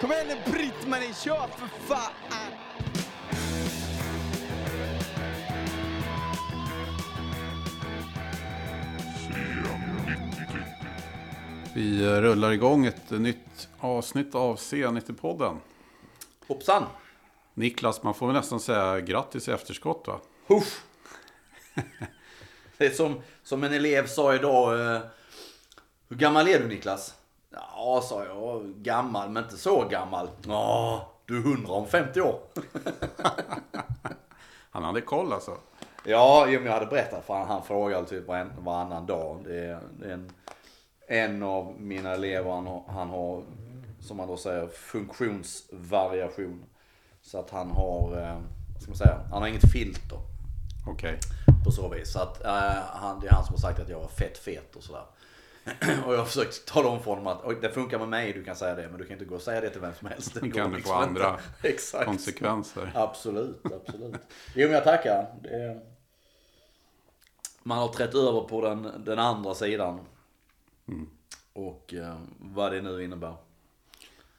Kom igen nu Britt-Marie, kör för fan! Vi rullar igång ett nytt avsnitt av C90-podden. Hoppsan! Niklas, man får väl nästan säga grattis i efterskott va? Huff! Det är som, som en elev sa idag. Eh, hur gammal är du Niklas? Ja, sa jag. Gammal, men inte så gammal. Ja, du är 100 om 50 år. Han hade koll alltså. Ja, jag hade berättat för han, han frågar typ varann, varannan dag. Det är, det är en, en av mina elever, han, har- han har, som man då säger, funktionsvariation. Så att han har, eh, vad ska man säga, han har inget filter. Okej. på så vis. Så att, eh, han, det är han som har sagt att jag var fett fet och sådär. och jag har försökt tala om för honom att "Oj, det funkar med mig, du kan säga det. Men du kan inte gå och säga det till vem som helst. Det kan få liksom inte." andra Exakt. konsekvenser. Absolut, absolut. Jo men jag tackar. Är... Man har trätt över på den, den andra sidan. Mm. Och eh, vad det nu innebär.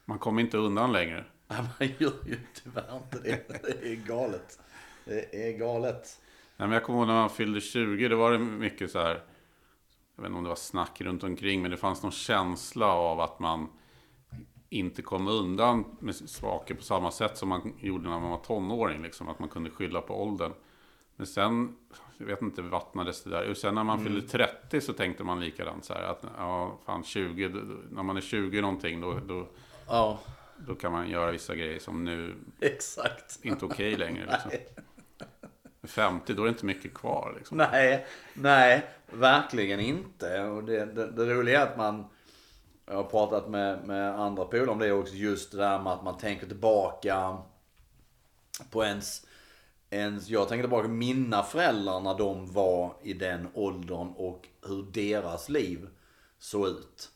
Man kommer inte undan längre. Nej, Man gör ju tyvärr inte det. Det är galet. Det är galet. Nej, men jag kommer ihåg när man fyllde 20, då var det mycket så här. Jag vet inte om det var snack runt omkring, men det fanns någon känsla av att man inte kom undan med saker på samma sätt som man gjorde när man var tonåring. Liksom, att man kunde skylla på åldern. Men sen, jag vet inte, vattnades det där. Och sen när man fyllde 30 så tänkte man likadant. Så här, att ja, fan 20, då- när man är 20 någonting, då, då, Ja, då kan man göra vissa grejer som nu exakt. inte är okej längre. Liksom. 50, då är det inte mycket kvar. Liksom. Nej, nej, verkligen inte. Och det, det, det roliga är att man, jag har pratat med, med andra polare om det också, just det där med att man tänker tillbaka på ens, ens, jag tänker tillbaka på mina föräldrar när de var i den åldern och hur deras liv såg ut.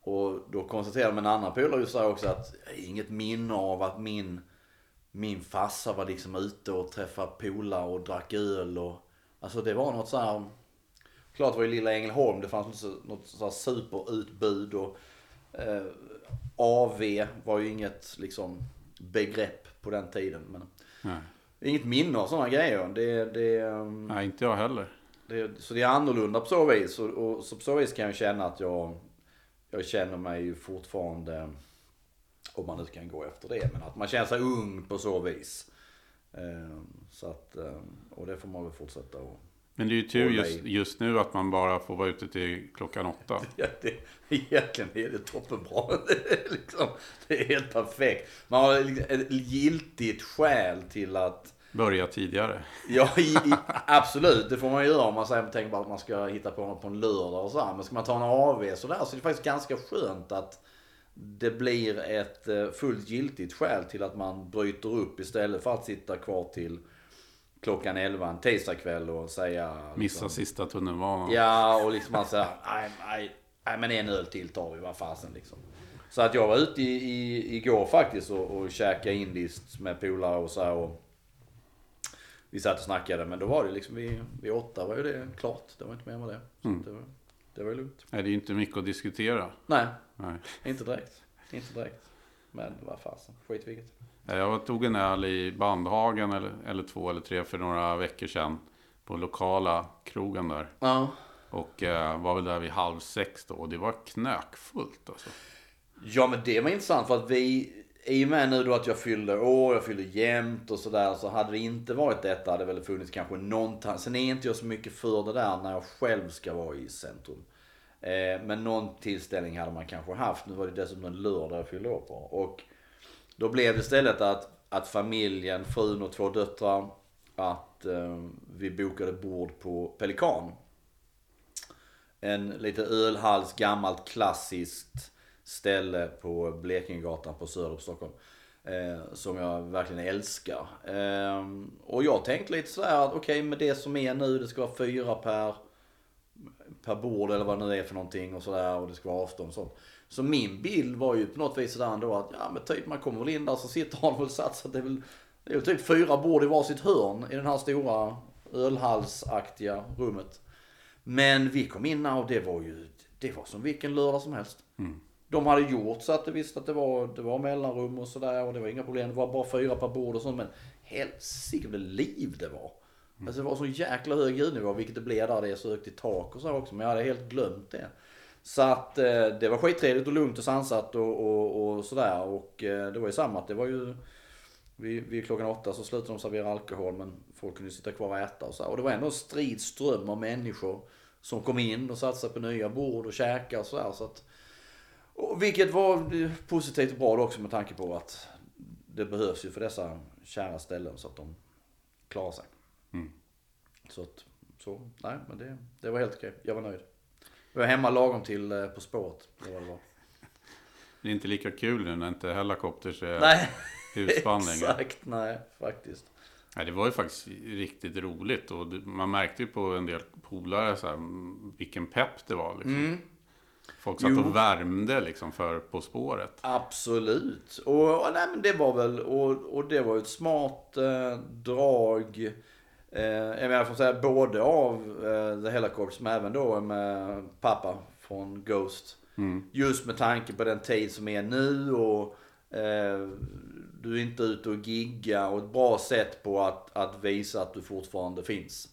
Och då konstaterade min en annan polare just där också att inget minne av att min min farsa var liksom ute och träffade polare och drack öl och Alltså det var något så här. Klart var ju lilla Ängelholm, det fanns något så här superutbud och eh, AV var ju inget liksom begrepp på den tiden. Men Nej. inget minne av sådana grejer. Det, det, ehm, Nej, inte jag heller. det, så det är annorlunda på så vis. Och, och så på så vis kan jag känna att jag, jag känner mig ju fortfarande, om man nu kan gå efter det, men att man känner sig ung på så vis. Ehm, så att, ehm, och det får man väl fortsätta och Men det är ju tur just, just nu att man bara får vara ute till klockan åtta. Ja, det, egentligen är det toppenbra. Det är, liksom, det är helt perfekt. Man har liksom ett giltigt skäl till att Börja tidigare. Ja, i, i, absolut. Det får man göra om man säger, tänker bara att man ska hitta på något på en lördag och så här. Men ska man ta en AV så där så är det faktiskt ganska skönt att det blir ett eh, fullt giltigt skäl till att man bryter upp istället för att sitta kvar till klockan 11 en tisdagkväll och säga... Missa liksom, sista tunnelbanan. Ja, och liksom man säger, nej, nej, nej men en öl till tar vi, vad fasen liksom. Så att jag var ute i, i, igår faktiskt och, och käkade indiskt med polare och så här och vi satt och snackade men då var det liksom vid, vid åtta var ju det klart. Det var inte mer med det. Mm. det, var, det var ju lugnt. Nej, det är inte mycket att diskutera. Nej, Nej. inte direkt. Inte direkt. Men vad fasen, skit vilket. Jag tog en öl i Bandhagen eller, eller två eller tre för några veckor sedan. På lokala krogen där. Ja. Och eh, var väl där vid halv sex då. Och det var knökfullt alltså. Ja men det var intressant för att vi, i och med nu då att jag fyllde år, jag fyllde jämnt och sådär. Så hade det inte varit detta hade det väl funnits kanske någon Sen är inte jag så mycket för det där när jag själv ska vara i centrum. Eh, men någon tillställning hade man kanske haft. Nu var det dessutom en lördag jag fyllde år på. Och då blev det istället att, att familjen, frun och två döttrar, att eh, vi bokade bord på Pelikan. En lite ölhals, gammalt klassiskt ställe på Blekingegatan på Söder på Stockholm. Eh, som jag verkligen älskar. Eh, och jag tänkte lite sådär att okej med det som är nu, det ska vara fyra per, per bord eller vad det nu är för någonting och sådär och det ska vara avstånd och sånt. Så min bild var ju på något vis sådär ändå att ja men typ man kommer väl in där så sitter han väl satsat. Det är väl det är typ fyra bord i varsitt hörn i den här stora ölhalsaktiga rummet. Men vi kom in där och det var ju, det var som vilken lördag som helst. Mm de hade gjort så att de visste att det var, det var mellanrum och sådär och det var inga problem. Det var bara fyra per bord och sånt. Men helsike vad liv det var. Alltså det var så jäkla hög ljudnivå, vilket det blev där. Det är så högt i tak och så också. Men jag hade helt glömt det. Så att eh, det var skittrevligt och lugnt och sansat och, och, och sådär. Och eh, det var ju samma att det var ju vid, vid klockan åtta så slutade de servera alkohol men folk kunde sitta kvar och äta och så här. Och det var ändå en strid ström av människor som kom in och sig på nya bord och käkade och så här. Så att, och vilket var positivt och bra också med tanke på att det behövs ju för dessa kära ställen så att de klarar sig. Mm. Så att, så, nej men det, det var helt okej. Jag var nöjd. Jag var hemma lagom till eh, På spåret. Det var det var. Det är inte lika kul nu när inte Hellacopters är Nej, husband längre. exakt. Nej, faktiskt. Nej, det var ju faktiskt riktigt roligt och man märkte ju på en del polare så här, mm, vilken pepp det var. Liksom. Folk satt Jo. och värmde liksom för På spåret. Absolut. Och, och nej, men det var väl, och, och det var ett smart eh, drag. Eh, jag menar, får säga både av eh, The Helicopters men även då med pappa från Ghost. Just med tanke på den tid som är nu och eh, du är inte ute och gigga och ett bra sätt på att, att visa att du fortfarande finns.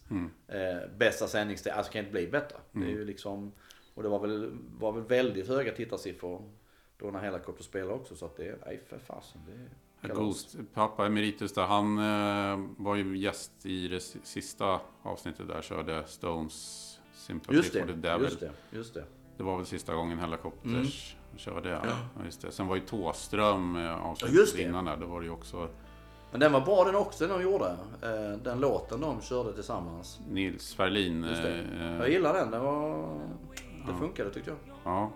Eh, bästa sändningstid, alltså kan inte bli bättre. Det är ju liksom, och det var väl, var väl väldigt höga tittarsiffror då när Helicopter spelade också. Så att det, nej för fasen. Det är. Ghost, pappa Emeritus där, han eh, var ju gäst i det si- sista avsnittet där, körde Stones Sympathy Just for the det, Devil. just det, just det. Det var väl sista gången Hellacopters Mm. körde. Ja. Ja, just det. Sen var ju Tåström eh, Ja, avsnittet det. innan där. Då var det ju också Men den var bra den också den de gjorde. Eh, Den låten de körde tillsammans. Nils Ferlin. Just det. eh, Jag gillar den. Det, var, det funkade tyckte jag. Ja.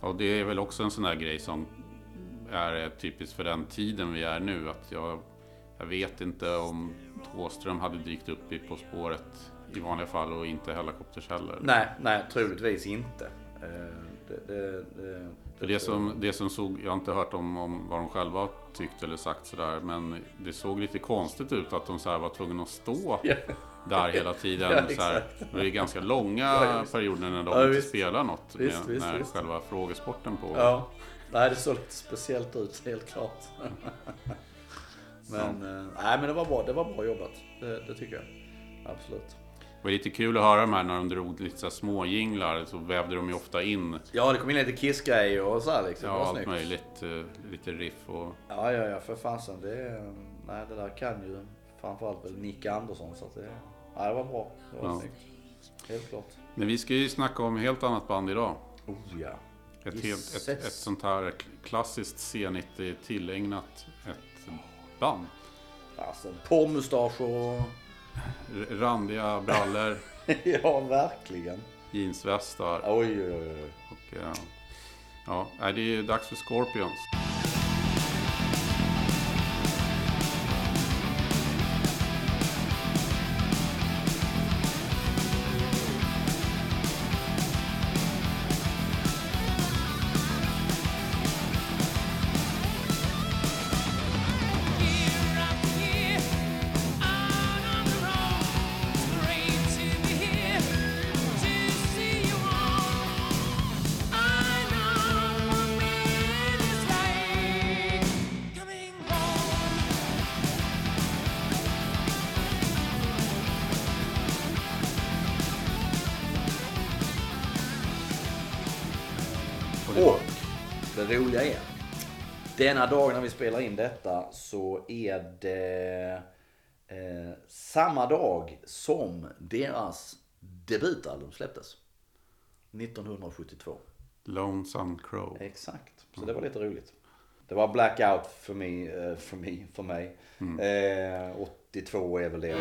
Och det är väl också en sån där grej som är typiskt för den tiden vi är nu. Att jag, jag vet inte om Thåström hade dykt upp i På spåret i vanliga fall och inte Hellacopters heller. Nej, nej, troligtvis inte. Eh, Det, det, det, För det som, det som såg, jag har inte hört om, om vad de själva tyckte eller sagt sådär, men det såg lite konstigt ut att de så här var tvungna att stå Ja. Där hela tiden. Ja, så här, det är ganska långa Ja, perioder när de Ja, inte visst. spelar något. Med, visst, när visst. själva frågesporten pågår. Ja, nej det såg lite speciellt ut helt klart. men, eh, nej men det var bra, det var bra jobbat. Det, det tycker jag. Absolut. Det var lite kul att höra de här när de drog lite så små jinglar så vävde de ju ofta in Ja, det kom in lite Kiss-grejer och så här liksom. ja, allt snyggt. möjligt. eh, Lite riff och... Ja, ja, ja, för fasen. Det, är- nej, det där kan ju framförallt väl Nick Andersson. Så att det, nej, det var bra. Det var Ja. snyggt. Helt klart. Men vi ska ju snacka om helt annat band idag. Oh ja. Ett, helt, ett, ett sånt här klassiskt C90 tillägnat ett band. Alltså, porrmustascher och... Randiga brallor, ja, verkligen. jeansvästar Oj, oj, oj. och... eh, Ja, nej, det är dags för Scorpions. Det roliga är. Denna dag när vi spelar in detta så är det eh, samma dag som deras debutalbum släpptes. 1972. Lonesome Crow. Exakt. Så det var lite roligt. Det var blackout för mig, eh, för mig, för mig. Eh, 82 är väl det.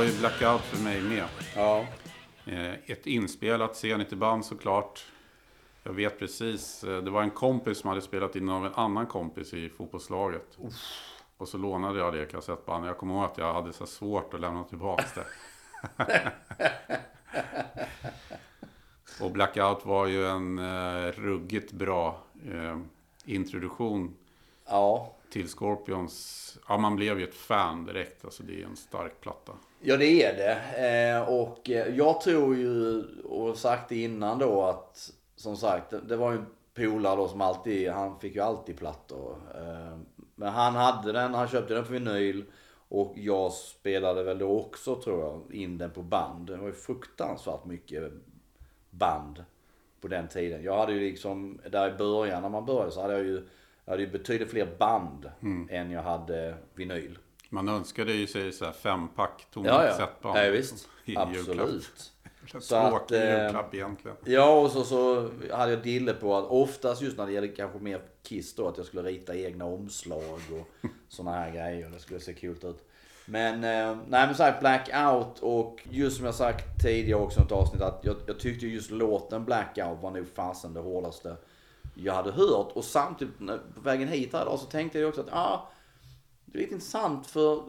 Var ju blackout för mig med. Ja. Eh, Ett inspelat Zenit-band såklart. Jag vet precis. eh, Det var en kompis som hade spelat in av en annan kompis i fotbollslaget. Och så lånade jag det kassettbandet. Jag kommer ihåg att jag hade så svårt att lämna tillbaka det. och Blackout var ju en eh, ruggigt bra eh, introduktion Ja till Scorpions. Ja, man blev ju ett fan direkt. Alltså det är en stark platta. Ja det är det. Eh, och eh, jag tror ju, och sagt det innan då att som sagt det, var ju en polare då som alltid, han fick ju alltid plattor. Eh, men han hade den, han köpte den på vinyl. Och jag spelade väl då också tror jag in den på band. Det var ju fruktansvärt mycket band på den tiden. Jag hade ju liksom, där i början när man började så hade jag ju, jag hade ju betydligt fler band än jag hade vinyl. Man önskade ju sig så här fempack tomma Ja, ja. kassettband. ja visst. Absolut. Så att, eh, julklapp egentligen. Ja, och så, så hade jag dille på att oftast just när det gäller kanske mer Kiss då, att jag skulle rita egna omslag och såna här grejer. Det skulle se kul ut. Men, eh, nej men sagt Blackout och just som jag sagt tidigare också i ett avsnitt att jag, jag tyckte just låten Blackout var nog fasen det hårdaste jag hade hört. Och samtidigt på vägen hit här idag så tänkte jag också att ah, det är lite intressant för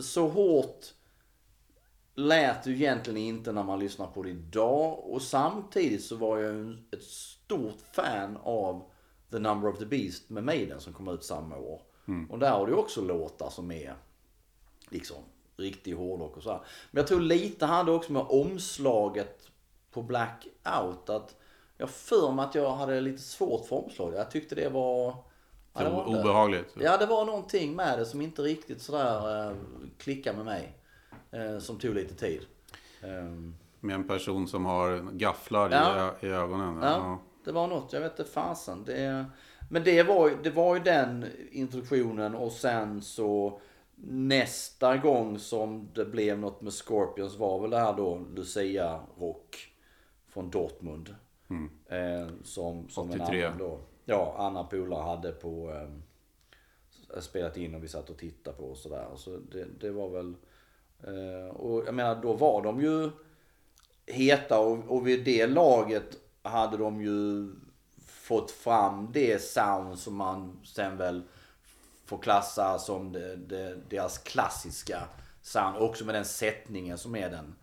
så hårt lät ju egentligen inte när man lyssnar på det idag. Och samtidigt så var jag ett stort fan av The Number of the Beast med Maiden som kom ut samma år. Och där har ju också låtar som är liksom riktig hårdrock och så här. Men jag tror lite hade också med omslaget på Blackout att jag för mig att jag hade lite svårt för omslaget. Jag tyckte det var... ja, det var Obehagligt. Ja, det var någonting med det som inte riktigt sådär eh, klickade med mig. Eh, som tog lite tid. Ehm, Med en person som har gafflar i, Ja. ö- i ögonen. ja, Ja. det var något. Jag vet inte fasen. Det, men det var, det var ju den introduktionen och sen så nästa gång som det blev något med Scorpions var väl det här då Lucia Rock från Dortmund. Eh, som, som en 83. annan då. Ja, Anna Polar hade på eh, spelat in och vi satt och tittade på och sådär. Så det, det var väl... Eh, och jag menar då var de ju heta och, och vid det laget hade de ju fått fram det sound som man sen väl får klassa som det, det, deras klassiska sound. Också med den sättningen som är den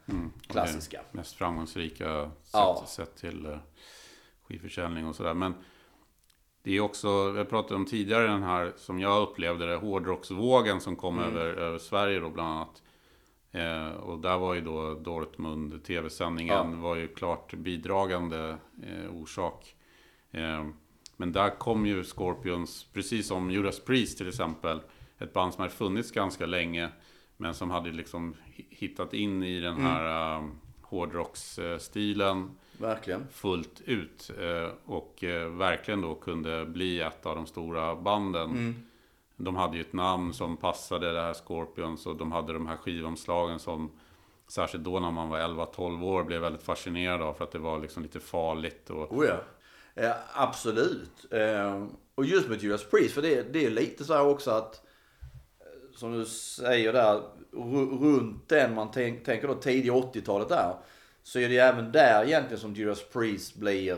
klassiska. Det mest framgångsrika sätt, Ja. sätt till eh, skivförsäljning och sådär. Men det är också, vi pratade om tidigare den här, som jag upplevde det, hårdrocksvågen som kom Mm. över, över Sverige då bland annat. Eh, och där var ju då Dortmund, tv-sändningen, Ja. var ju klart bidragande eh, orsak. Eh, men där kom ju Scorpions, precis som Judas Priest till exempel, ett band som hade funnits ganska länge, men som hade liksom hi- hittat in i den här eh, hårdrocksstilen Verkligen. fullt ut. Eh, och eh, verkligen då kunde bli ett av de stora banden. De hade ju ett namn som passade det här Scorpions och de hade de här skivomslagen som Särskilt då när man var 11-12 år blev väldigt fascinerad av för att det var liksom lite farligt och Oh ja. Eh, absolut. Eh, och just med Judas Priest, för det, det är lite så här också att som du säger där, ru- runt den man tänk, tänker då tidiga 80-talet där. Så är det ju även där egentligen som Judas Priest blir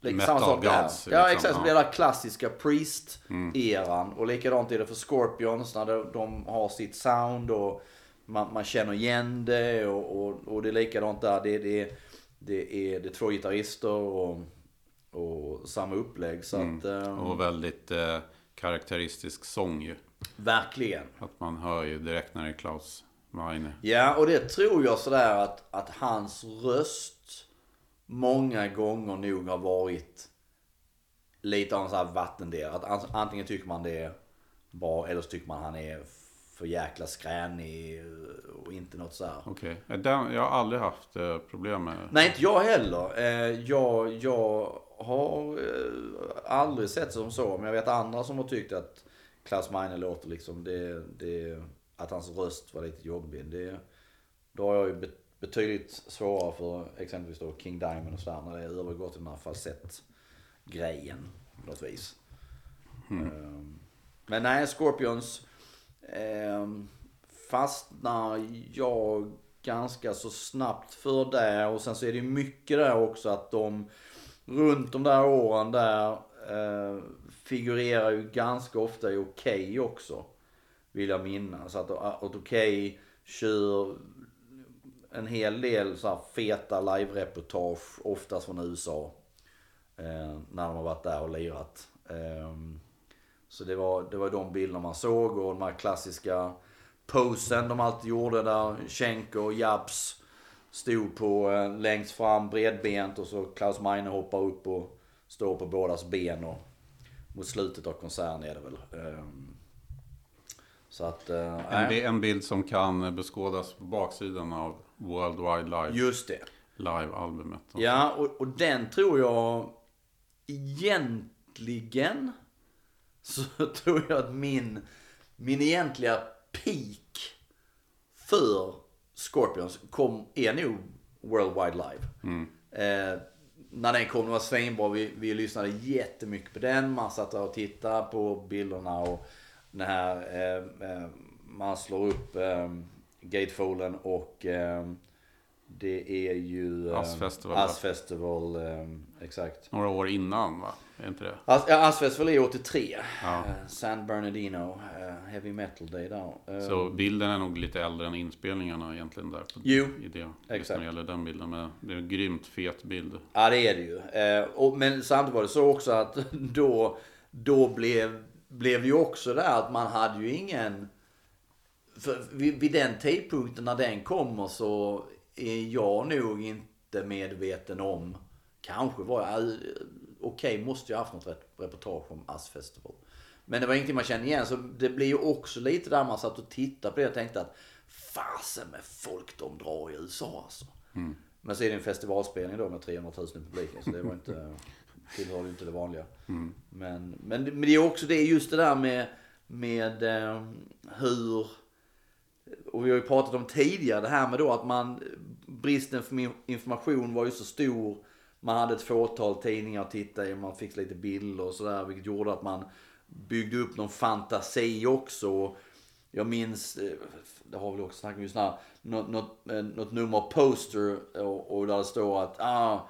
Metal samma sak där. gods, Ja liksom, exakt, ja. blir det där klassiska Priest-eran. Och likadant är det för Scorpions när de, de har sitt sound och man, man känner igen det. Och, och, och det är likadant där. Det, det, det, är, det är två gitarrister och, och samma upplägg. Så att, eh, och väldigt eh, karaktäristisk sång ju. Verkligen. Att man hör ju direkt när det är Klaus Meine. Ja, och det tror jag sådär att, att hans röst många gånger nog har varit lite av en sån här vattendel. Att an- antingen tycker man det är bra eller så tycker man han är för jäkla skränig och inte något så här. Okej, okay. jag har aldrig haft eh, problem med Nej, inte jag heller. Eh, jag, jag har eh, aldrig sett det som så. Men jag vet andra som har tyckt att Klaus Meine låter liksom det, det, att hans röst var lite jobbig. Det, då har jag ju bet- betydligt svårare för exempelvis då King Diamond och sådär när det är övergått till den här falsett-grejen på något vis. Eh, men nej, Scorpions. Eh, fastnar jag ganska så snabbt för det. Och sen så är det mycket där också att de runt de där åren där eh, figurerar ju ganska ofta i Okej okay också. Vill jag minnas. Att, att Okej okay kör en hel del så här feta live-reportage, oftast från USA. Eh, när de har varit där och lirat. Eh, så det var, det var de bilderna man såg och de här klassiska posen de alltid gjorde där Schenker och Jabs stod på eh, längst fram bredbent och så Klaus Meine hoppar upp och står på bådas ben och mot slutet av konserten är det väl. Eh, så att, eh, en, en bild som kan beskådas på baksidan av World Wide Live. Just det. Live-albumet. Ja, och, och den tror jag egentligen så tror jag att min, min egentliga peak för Scorpions kom, är nog World Wide Live. Mm. Eh, när den kom, det var svinbra. Vi, vi lyssnade jättemycket på den. Man satt och tittade på bilderna och den här, eh, eh, man slår upp eh, gatefolden och eh, det är ju... Eh, Ass Festival. Ass Festival, eh, exakt. Några år innan va? Är inte det? Ass, ja, Ass Festival är 83. Ja. Uh, San Bernardino, uh, Heavy Metal Day där. Uh, Så bilden är nog lite äldre än inspelningarna egentligen där. På, jo, i det, exakt. När det gäller den bilden. Men det är en grymt fet bild. Ja det är det ju. och, men samtidigt var det så också att då, då blev, blev det ju också där att man hade ju ingen... Vid, vid den tidpunkten när den kommer så är jag nog inte medveten om. Kanske var jag, okej okay, måste jag haft något reportage om Ass Festival. Men det var ingenting man kände igen så det blir ju också lite där man satt och tittade på det och tänkte att fasen med folk de drar i USA alltså. Mm. Men så är det en festivalspelning då med 300 000 i publiken så det var inte, tillhör ju inte det vanliga. Mm. Men, men, men det är också det just det där med, med eh, hur och vi har ju pratat om tidigare det här med då att man, bristen för information var ju så stor. Man hade ett fåtal tidningar att titta i, man fick lite bilder och sådär. Vilket gjorde att man byggde upp någon fantasi också. Jag minns, eh, det har vi också snackat om just här, något, något, eh, något nummer poster och, och där det står att ah,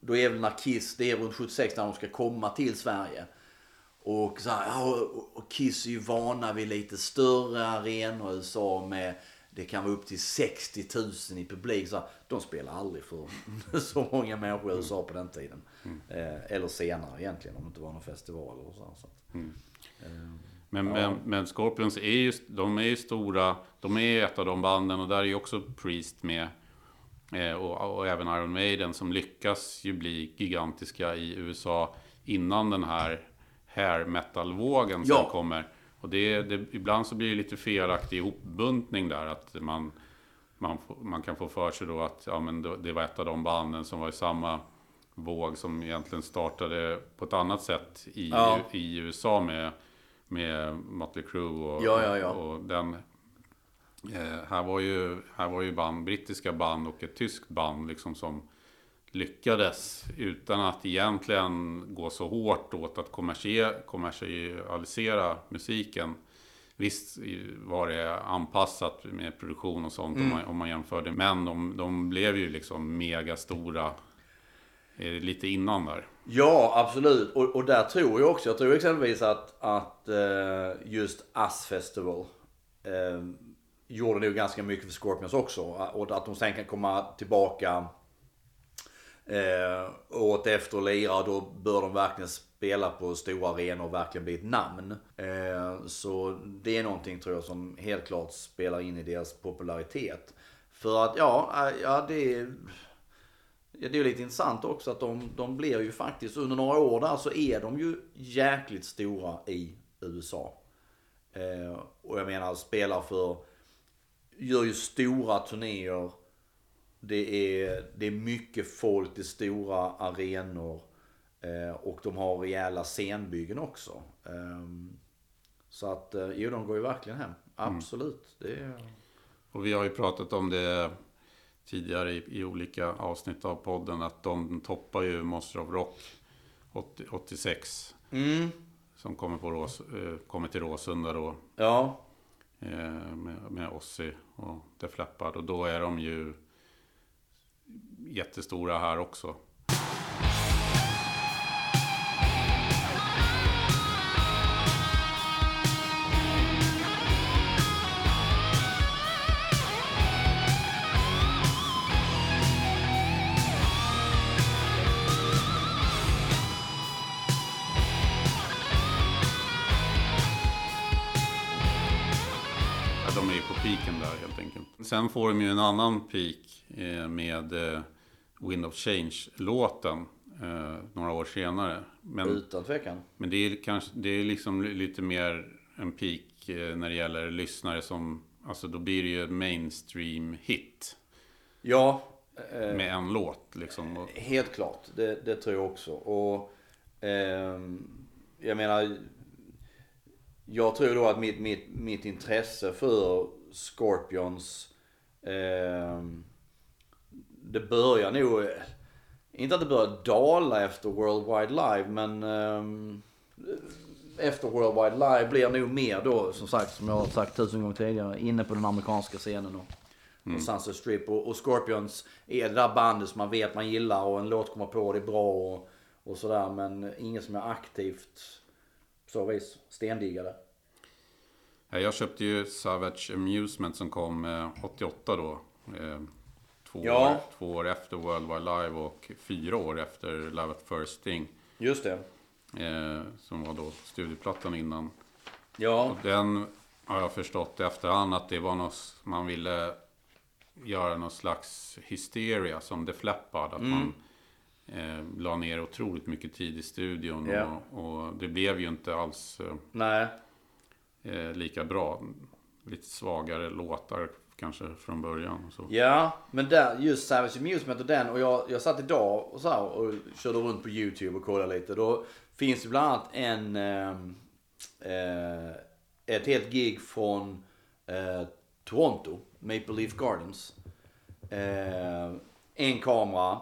då är väl när Kiss, det är runt 76 när de ska komma till Sverige. Och, så här, ja, och Kiss är ju vana vid lite större arenor i USA med det kan vara upp till 60 000 i publik. Så de spelar aldrig för så många människor i USA på den tiden. Mm. Eh, eller senare egentligen om det inte var någon festival eller så. så mm. eh, men, ja. men, men, Scorpions är ju, de är ju stora. De är ett av de banden och där är ju också Priest med. Eh, och, och, även Iron Maiden som lyckas ju bli gigantiska i USA innan den här hair metal-vågen som ja. kommer. Och det, det, ibland så blir det lite felaktig ihopbuntning där. Att man, man, man kan få för sig då att ja, men det var ett av de banden som var i samma våg som egentligen startade på ett annat sätt i, ja. i USA med, med Motley Crue och, ja, ja, och den. Eh, här var ju, här var ju band, brittiska band och ett tyskt band liksom som lyckades utan att egentligen gå så hårt åt att kommersialisera musiken. Visst var det anpassat med produktion och sånt mm. om, man, om man jämförde. Men de, de blev ju liksom megastora eh, lite innan där. Ja, absolut. Och, och där tror jag också, jag tror exempelvis att, att uh, just Ass Festival uh, gjorde nog ganska mycket för Scorpions också. Och att de sen kan komma tillbaka eh, året efter och lira, då bör de verkligen spela på stora arenor och verkligen bli ett namn. Eh, så det är någonting tror jag som helt klart spelar in i deras popularitet. För att ja, eh, ja det är... Ja, det är lite intressant också att de, de blir ju faktiskt, under några år där så är de ju jäkligt stora i USA. Eh, och jag menar spelar för, gör ju stora turnéer det är, det är mycket folk, det är stora arenor. Eh, och de har rejäla scenbyggen också. Eh, så att, eh, jo de går ju verkligen hem. Mm. Absolut. Mm. Det är... Och vi har ju pratat om det tidigare i, i, olika avsnitt av podden. Att de toppar ju Monster of Rock 80, 86. Mm. Som kommer, på Rås, eh, kommer till Råsunda då. Ja. med, med Ozzy och Def Leppard. Och då är de ju jättestora här också. De är ju på piken där helt enkelt. Sen får de ju en annan peak med eh, Wind of Change-låten eh, några år senare. Men, Utan tvekan. men det är kanske det är liksom lite mer en peak eh, när det gäller lyssnare som, alltså då blir det ju mainstream hit Ja, eh, med en låt liksom. Helt klart. Det, det tror jag också. Och ehm, jag menar, jag tror då att mitt, mitt, mitt intresse för Scorpions, ehm, det börjar nog, inte att det börjar dala efter Worldwide Live, men ehm, efter Worldwide Live blir jag nog mer då, som sagt, som jag har sagt tusen gånger tidigare, inne på den amerikanska scenen. Och, och Sunset Strip. Och, och Scorpions är det där bandet som man vet man gillar och en låt kommer på och det är bra och, och sådär. Men inget som jag aktivt, på så vis, stendiggade. Ja, Jag köpte ju Savage Amusement som kom eh, 88 då. Två, Ja. år, två år efter World Wide Live och fyra år efter Live at First Thing. Just det. Eh, som var då studioplattan innan. Ja, Och den har jag förstått i efterhand att det var något man ville göra någon slags hysteria som Def Leppard. Att man eh, la ner otroligt mycket tid i studion. Ja. Och, och det blev ju inte alls eh, eh, lika bra. Lite svagare låtar kanske från början. och Så. Ja, men där, just Savage Amusement och den. Och jag, jag satt idag och, så här, och körde runt på YouTube och kollade lite. Då finns det bland annat en... Ehm, eh, ett helt gig från eh, Toronto, Maple Leaf Gardens. Eh, en kamera,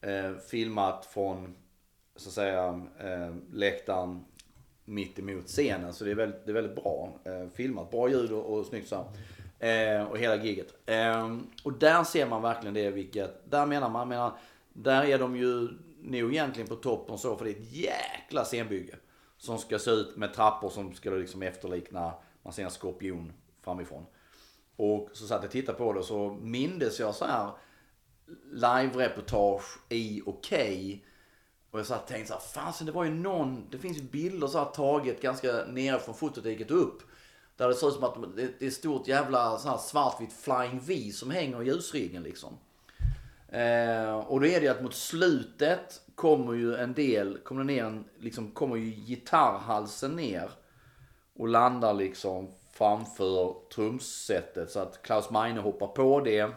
eh, filmat från, så att säga, eh, läktaren mitt emot scenen. Så det är väldigt, det är väldigt bra eh, filmat. Bra ljud och, och snyggt så här eh, Och hela giget. Eh, och där ser man verkligen det vilket, där menar man, menar, där är de ju nog egentligen på toppen så för det är ett jäkla scenbygge. Som ska se ut med trappor som ska liksom efterlikna, man ser en skorpion framifrån. Och så satt jag och tittade på det och så mindes jag så här live-reportage i Okej. Och jag satt och tänkte så här, fasen det var ju någon, det finns ju bilder så här taget ganska nere från fototiket upp. Där det ser ut som att det det är ett stort jävla så här svartvitt flying V som hänger i ljusriggen liksom. Eh, och då är det ju att mot slutet kommer ju en del, kommer det ner en, liksom kommer ju gitarrhalsen ner. Och landar liksom framför trumsetet så att Klaus Meine hoppar på det.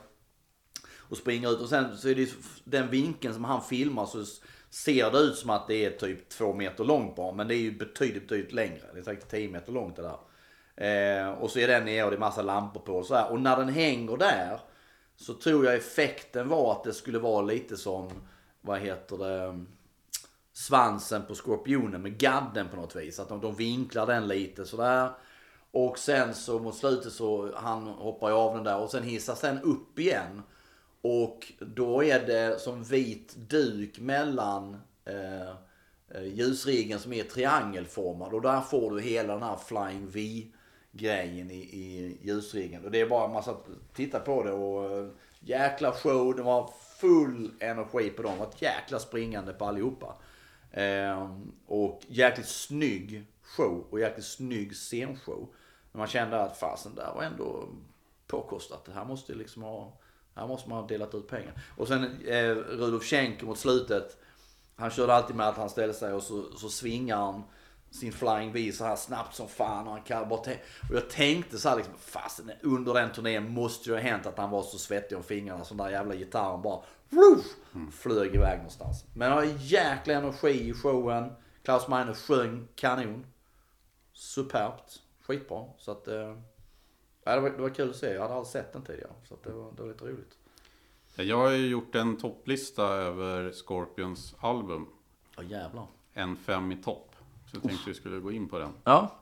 Och springer ut och sen så är det ju den vinkeln som han filmar så ser det ut som att det är typ två meter långt bara. Men det är ju betydligt, betydligt längre. Det är säkert 10 meter långt det där. Eh, och så är den nere och det är massa lampor på och så här. Och när den hänger där så tror jag effekten var att det skulle vara lite som, vad heter det, svansen på skorpionen med gadden på något vis. Att de, de vinklar den lite sådär. Och sen så mot slutet så han hoppar ju av den där och sen hissas den upp igen. Och då är det som vit duk mellan eh, eh ljusriggen som är triangelformad. Och där får du hela den här Flying V grejen i, i ljusriggen. Och det är bara man satt titta på det och eh, jäkla show. Det var full energi på dem. Det var ett jäkla springande på allihopa. Eh, och jäkligt snygg show och jäkligt snygg scenshow. Men man kände att fasen där var ändå påkostat. Det här måste liksom ha, här måste man ha delat ut pengar. Och sen eh, Rudolf Schenker mot slutet. Han körde alltid med att han ställde sig och så, så svingar han sin flying V så här snabbt som fan. Och, han kan bara och jag tänkte så här liksom, fasen under den turnén måste ju ha hänt att han var så svettig om fingrarna. Så den där jävla gitarren bara woof, flög iväg någonstans. Men han har jäkla energi i showen. Klaus Meine sjöng kanon. Superbt. Skitbra. Så att, eh, det, var, det var kul att se. Jag hade aldrig sett den tidigare. Så det, var, det var lite roligt. Jag har ju gjort en topplista över Scorpions album. Ja jävlar. En fem i topp. Så jag tänkte vi skulle gå in på den. Ja.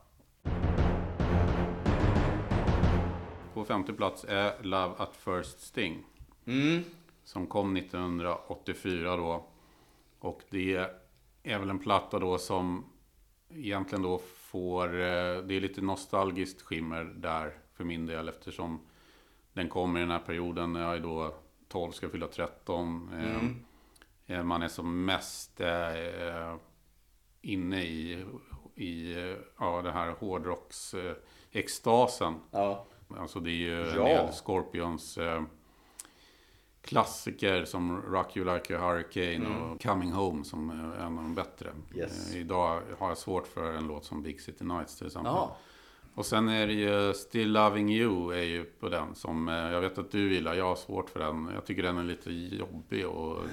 på femte plats är Love at First Sting. Mm. Som kom 1984 då. Och det är väl en platta då som egentligen då får, eh, det är lite nostalgiskt skimmer där för min del eftersom den kommer i den här perioden när jag är då 12, ska fylla 13. Eh, Mm. eh, Man är som mest eh, inne i, i ja, det här hårdrocks-extasen. Ja. Alltså det är ju en Ja. del Scorpions eh, klassiker som Rock You Like a Hurricane och Coming Home som är en av de bättre. Mm. Yes. Eh, idag har jag svårt för en låt som Big City Nights till exempel. Jaha. Och sen är det ju Still Loving You är ju på den som eh, jag vet att du gillar. Jag har svårt för den. Jag tycker den är lite jobbig och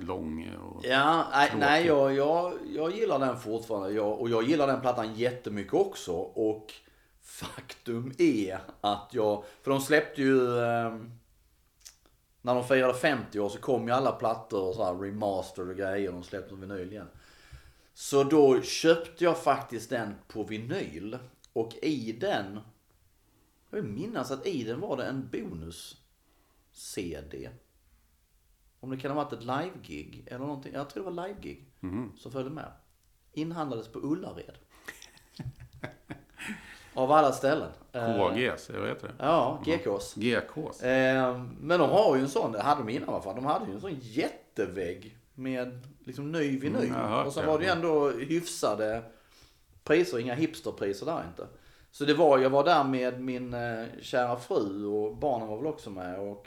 lång. Och... Ja, nej, nej jag, jag, jag gillar den fortfarande. Jag, och jag gillar den plattan jättemycket också. Och faktum är att jag, för de släppte ju, eh, när de firade 50 år så kom ju alla plattor och så här remastered och grejer. De släppte vinyl igen. Så då köpte jag faktiskt den på vinyl. Och i den, jag vill minnas att i den var det en bonus-CD. Om det kan ha varit ett live-gig eller någonting. Jag tror det var live-gig som följde med. Inhandlades på Ullared. Av alla ställen. Eh, KGs, jag vet det. Ja, GKs. GKs. Eh, men de har ju en sån, det hade de innan i alla fall. De hade ju en sån jättevägg med liksom ny vinyl. Mm, och det. var det ju ändå hyfsade priser, inga hipsterpriser där inte. Så det var, jag var där med min eh, kära fru och barnen var väl också med och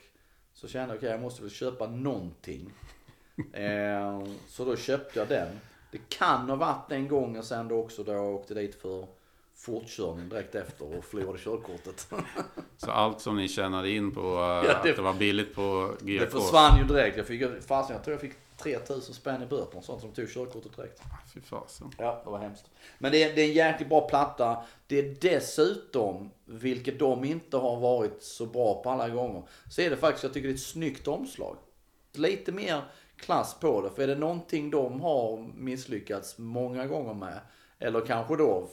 så kände jag okej jag måste väl köpa någonting. eh, så då köpte jag den. Det kan ha varit den gången sen då också då jag åkte dit för fortkörning direkt efter och förlorade körkortet. Så allt som ni tjänade in på eh, det- att det var billigt på GKs. Det försvann ju direkt. Jag fick, fasen, jag tror jag fick 3000 spänn i böter och sånt som tog körkortet direkt. Fy fasen. Ja, det var hemskt. Men det är, det är en jäkligt bra platta. Det är dessutom, vilket de inte har varit så bra på alla gånger, så är det faktiskt, jag tycker det är ett snyggt omslag. Lite mer klass på det, för är det någonting de har misslyckats många gånger med, eller kanske då,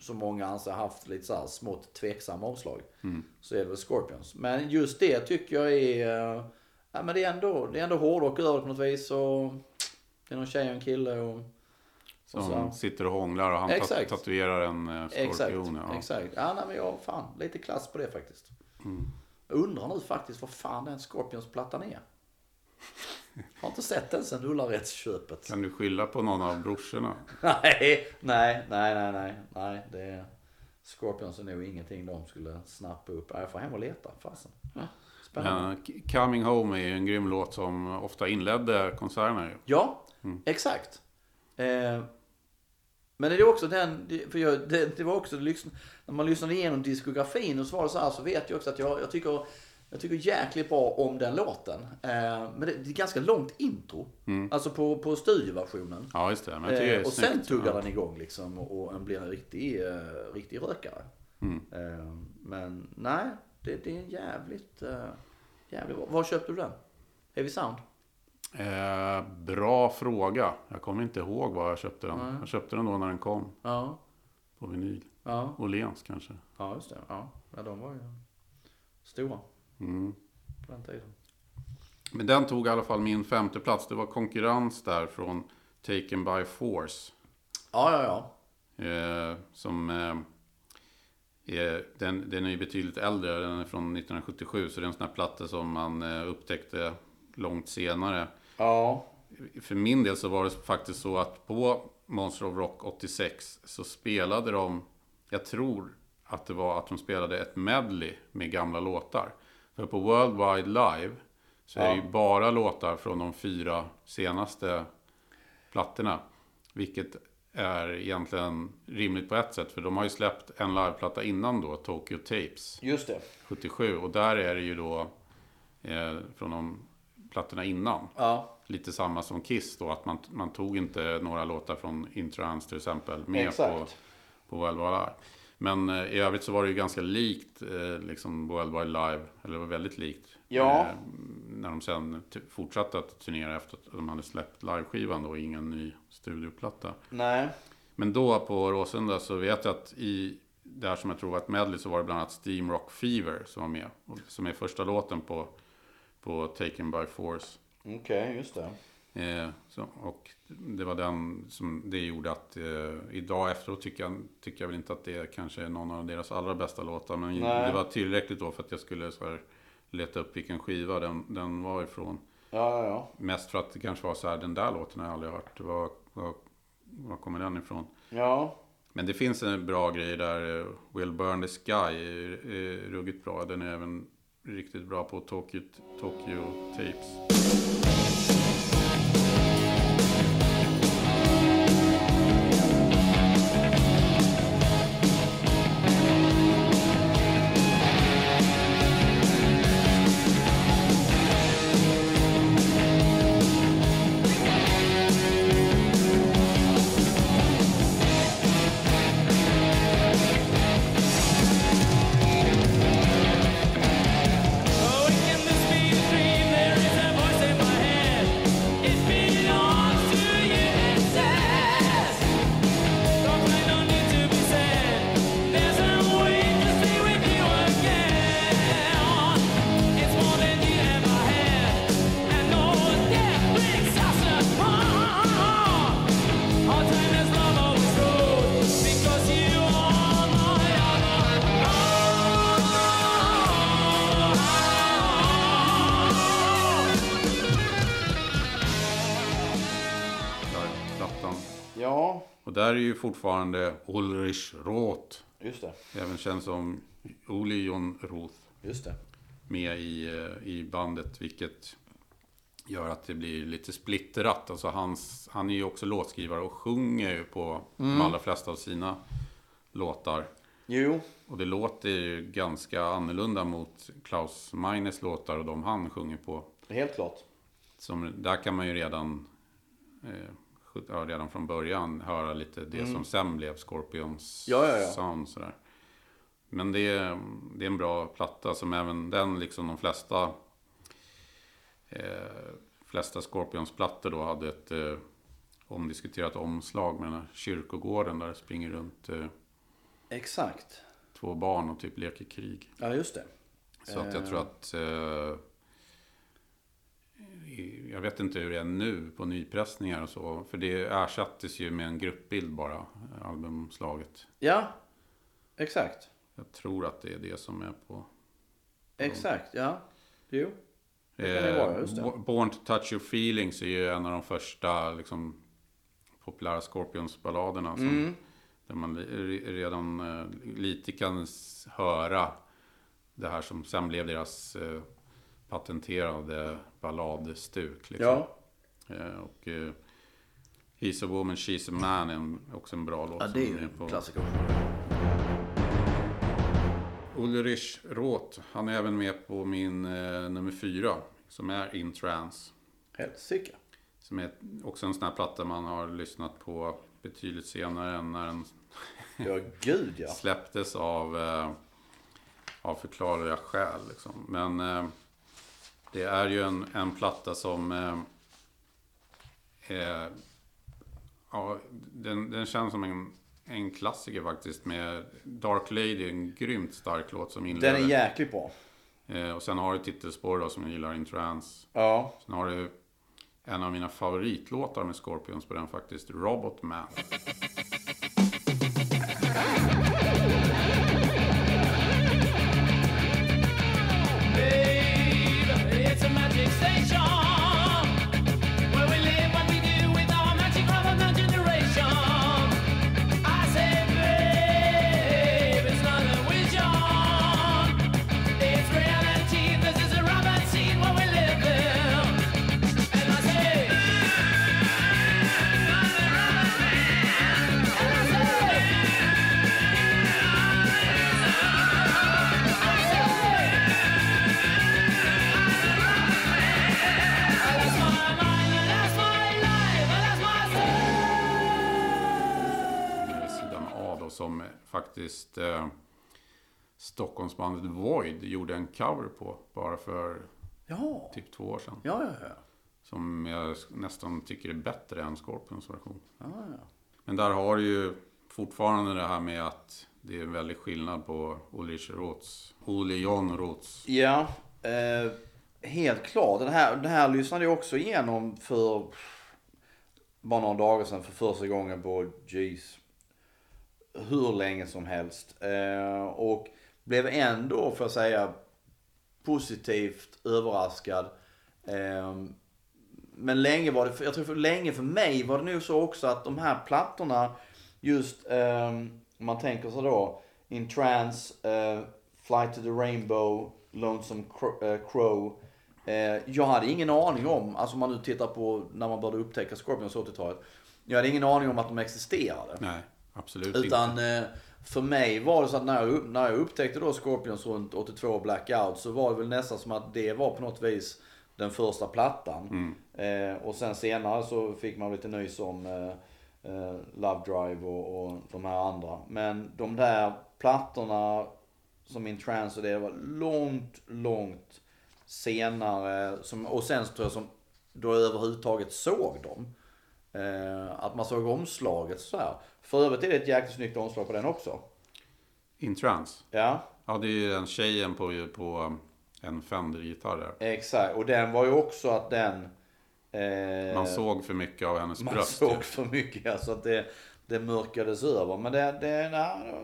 som många anser haft lite så här smått tveksamma omslag, så är det väl Scorpions. Men just det tycker jag är, eh, ja men det är ändå, det är ändå hårdrock över det på något vis och det är någon tjej och en kille och Som så- sitter och hånglar och han Exakt. tat- tatuerar en eh, Exakt, skorpion. Ja. exakt. Ja, nej, men jag, fan, lite klass på det faktiskt. Jag undrar nu faktiskt vad fan den Scorpions-plattan är. Har inte sett den sen Ullaredsköpet. Kan du skylla på någon av brorsorna? Nej, nej, nej, nej, nej, nej, det är... Scorpions är nog ingenting de skulle snappa upp. Ja, Jag får hem och leta, fasen. Spännande. Coming Home är ju en grym låt som ofta inledde konserterna. Ja, exakt. Eh, men det är också den, för jag, det, det var också, när man lyssnade igenom diskografin och så var det så här så vet jag också att jag, jag tycker jag tycker jäkligt bra om den låten. Eh, men det, är ganska långt intro. Alltså på, på studioversionen. Ja, just det. Men det Eh, är och sen snyggt. tuggar ja. den igång liksom och, en blir en riktig, eh, riktig rökare. Mm. Eh, men nej, det, det är en jävligt, eh, jävligt bra. Var köpte du den? Heavy Sound? Eh, bra fråga. Jag kommer inte ihåg var jag köpte den. Nej. Jag köpte den då när den kom Ja, på vinyl. ja. Åhléns kanske. Ja, just det. Ja, ja de var ju stora Mm. på den tiden. Men den tog i alla fall min femte plats. Det var konkurrens där från Taken by Force. Ja, ja, ja. Eh, som eh, den, den är ju betydligt äldre. Den är från 1977. Så det är en sån här platta som man eh, upptäckte långt senare. Ja, För min del så var det faktiskt så att på Monster of Rock 86 så spelade de, jag tror att det var att de spelade ett medley med gamla låtar. För på World Wide Live så är det ju bara låtar från de fyra senaste plattorna. Vilket är egentligen rimligt på ett sätt. För de har ju släppt en liveplatta innan då, Tokyo Tapes. just det. 77. Och där är det ju då eh, från de plattorna innan. Ja, Lite samma som Kiss då, att man, man tog inte några låtar från Intrans till exempel med Exakt. på, på Wide Live. Men eh, i övrigt så var det ju ganska likt eh, liksom World Wide Live, eller det var väldigt likt. Ja. Eh, när de sen fortsatte att turnera efter att de hade släppt liveskivan då, ingen ny studioplatta. nej. Men då på Råsunda så vet jag att i där som jag tror var ett medley så var det bland annat Steam Rock Fever som var med. Och, som är första låten på, på Taken by Force. Okej, just det. Eh, så, och det var den som det gjorde att eh, idag efteråt tycker jag, tycker jag väl inte att det kanske är någon av deras allra bästa låtar. Men Nej. det var tillräckligt då för att jag skulle så här, leta upp vilken skiva den, den var ifrån. Ja, ja, ja. Mest för att det kanske var så här, den där låten har jag aldrig hört. Var, var, var kommer den ifrån? Ja, Men det finns en bra grej där. eh, Will Burn the Sky är, är ruggigt bra. Den är även riktigt bra på Tokyo, Tokyo Tapes. Och där är ju fortfarande Ulrich Roth, just det. även känd som Uli Jon Roth, Just det. med i, eh, i bandet. Vilket gör att det blir lite splittrat. Alltså hans, han är ju också låtskrivare och sjunger ju på de allra flesta av sina låtar. Jo, Och det låter ju ganska annorlunda mot Klaus Meines låtar och de han sjunger på. helt klart. Som, där kan man ju redan, eh, ja, redan från början höra lite det som sen blev Scorpions Ja, ja, ja. sound. Sådär. Men det är, det är en bra platta som även den, liksom de flesta, eh, flesta Scorpions-plattor då hade ett eh, omdiskuterat omslag med den här kyrkogården där det springer runt eh, Exakt. två barn och typ leker krig. Ja, just det. Så att jag tror att... Eh, jag vet inte hur det är nu på nypressningar och så. För det ersattes ju med en gruppbild bara, eh, albumslaget. Ja, exakt. Jag tror att det är det som är på... Exakt, ja. Jo. Det kan det vara, just det. Bo- Born to touch your feelings är ju en av de första liksom, populära Scorpions-balladerna. Som, Mm. Där man re- redan eh, lite kan höra det här som sen blev deras eh, patenterade balladstuk. Liksom. Ja. Eh, och eh, He's a woman, she's a man är också en bra låt. ja, det är ju på- klassiker. Ulrich Roth, han är även med på min eh, nummer fyra. Som är In Trance. Helsike. Som är också en sån här platta man har lyssnat på betydligt senare än när den Ja, gud ja. släpptes av, eh, av förklarliga skäl. Liksom. Men eh, det är ju en, en platta som... Eh, eh, ja, den, den känns som en, en klassiker faktiskt. Med Dark Lady, en grymt stark låt som Den inleder. är jäkligt bra. eh, och sen har du titelspår då, som jag gillar, In Trance. Ja. Sen har du en av mina favoritlåtar med Scorpions på den faktiskt, Robot Man. Faktiskt eh, Stockholmsbandet Void gjorde en cover på bara för Ja. typ två år sedan. Ja, ja, ja. Som jag nästan tycker är bättre än Scorpions version. ja, ja. Men där har du ju fortfarande det här med att det är en väldig skillnad på Ulrich Roths, Ole John Roths. Ja, eh, helt klart. Den här, den här lyssnade jag också igenom för bara några dagar sedan för första gången på jeez, hur länge som helst. Eh, och blev ändå, får jag säga, positivt överraskad. Eh, men länge var det, jag tror för länge för mig var det nog så också att de här plattorna, just eh, om man tänker sig då, In Trance, eh, Flight to the Rainbow, Lonesome eh, Crow. Eh, jag hade ingen aning om, alltså om man nu tittar på när man började upptäcka Scorpions 80-talet. Jag hade ingen aning om att de existerade. Nej, absolut Utan inte. eh, för mig var det så att när jag, när jag upptäckte då Scorpions runt 82 Blackout så var det väl nästan som att det var på något vis den första plattan. Eh, och sen senare så fick man lite nys om eh, eh, Love Drive och, och de här andra. Men de där plattorna som In Trance och det var långt, långt senare. Som, och sen tror jag som då jag överhuvudtaget såg dem. Eh, att man såg omslaget så här. För övrigt är det ett jäkligt snyggt omslag på den också. In Trance. Ja, Ja, det är ju den tjejen på, på en Fender-gitarr där. exakt. Och den var ju också att den... Eh, Man såg för mycket av hennes man bröst. såg ju. för mycket. Alltså att det, det mörkades över. Men det, det, var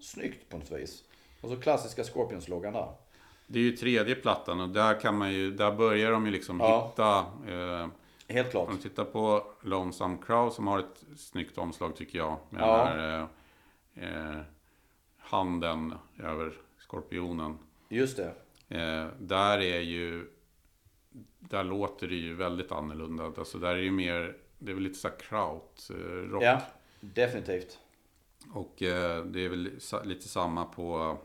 snyggt på något vis. Och så klassiska Scorpions-loggan där. Det är ju tredje plattan och där kan man ju, där börjar de ju liksom Ja. hitta eh, Helt klart. Om du tittar på Lonesome Crow som har ett snyggt omslag tycker jag. Med Ja. den här eh, eh, handen över skorpionen. Just det. Eh, där är ju, där låter det ju väldigt annorlunda. Alltså där är ju mer, det är väl lite så här kraut, eh, rock. Ja, definitivt. Och eh, det är väl lite samma på,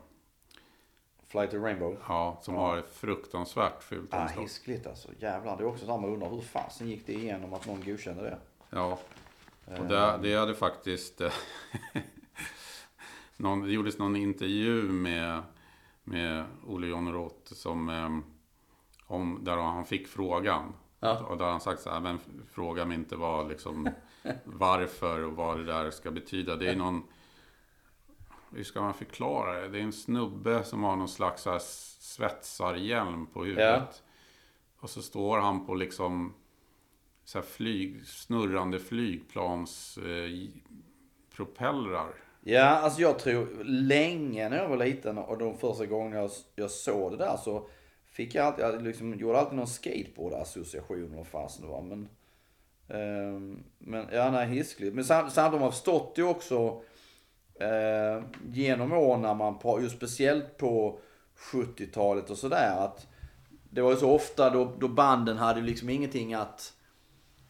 Flight to Rainbow. ja, som Ja. har ett fruktansvärt fult Ah, omslag. hiskligt alltså. Jävlar. Det är också samma undrar hur fasen gick det igenom att någon godkände det? Ja, och det, det hade faktiskt... eh, någon, det gjordes någon intervju med, med Olle John Roth som, eh, om, där han fick frågan. Ja. Och där han sagt så här, men fråga mig inte vad, liksom, varför och vad det där ska betyda. Det är någon, hur ska man förklara det? Det är en snubbe som har någon slags så här svetsarhjälm på huvudet. Och så står han på liksom så här flyg, snurrande flygplans eh. Ja, alltså jag tror länge när jag var liten och de första gångerna jag, jag såg det där så fick jag alltid, jag liksom, gjorde alltid någon skateboard-association vad fasen det var. Men, ehm, men ja, nej, hiskligt. Men sam, samtidigt har man förstått det också eh, genom åren när man, på, just speciellt på 70-talet och sådär att det var ju så ofta då, då banden hade liksom ingenting att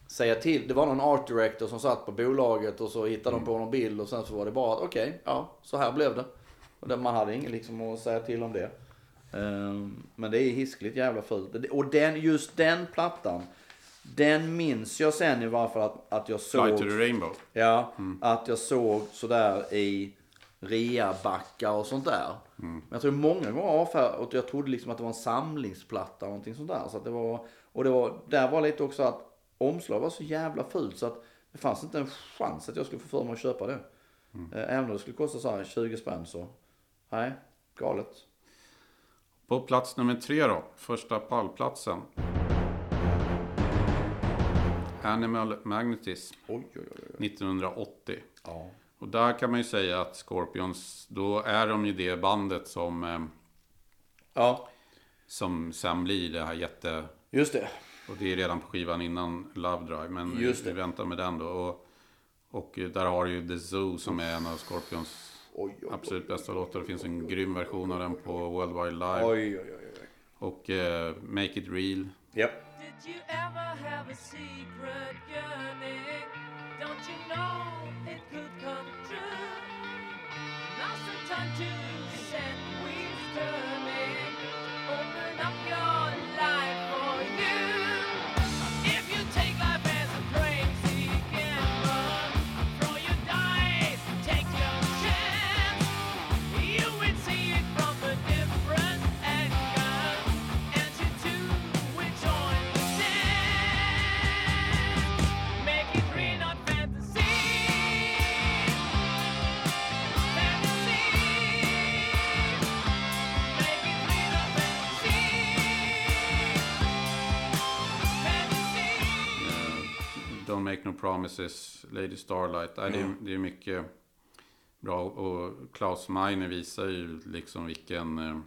säga till. Det var någon art director som satt på bolaget och så hittade de på någon bild och sen så var det bara att okej, ja, så här blev det. Och man hade inget liksom att säga till om det. Ehm, men det är hiskligt jävla fult. Och den, just den plattan, den minns jag sen i varje fall att, att jag såg. Fly to the Rainbow. Ja, att jag såg sådär i reabackar och sånt där. Men jag tror många gånger avfärd, och jag trodde liksom att det var en samlingsplatta och någonting sånt där. Så det var, och det var, där var lite också att omslag var så jävla fult så att det fanns inte en chans att jag skulle få för mig att köpa det. Eh, Även om det skulle kosta så här 20 spänn så, nej, galet. På plats nummer tre då, första pallplatsen. Animal Magnetism Oj, oj, oj. oj. 1980. Ja. Och där kan man ju säga att Scorpions, då är de ju det bandet som, eh, Ja, som sen blir det här jätte... just det. Och det är redan på skivan innan Love Drive, men vi, vi väntar med den då. Och, och där har du ju The Zoo som är en av Scorpions Oj, oj, absolut bästa låtar. Det finns en grym version av den på World Wide Live. Oj. Och eh, Make It Real. Japp. Did you ever have a secret yearning? Don't you know it could come true? Now's the time to Make No Promises, Lady Starlight. Nej, det, är, det är mycket bra. Och Klaus Meine visar ju liksom vilken eh,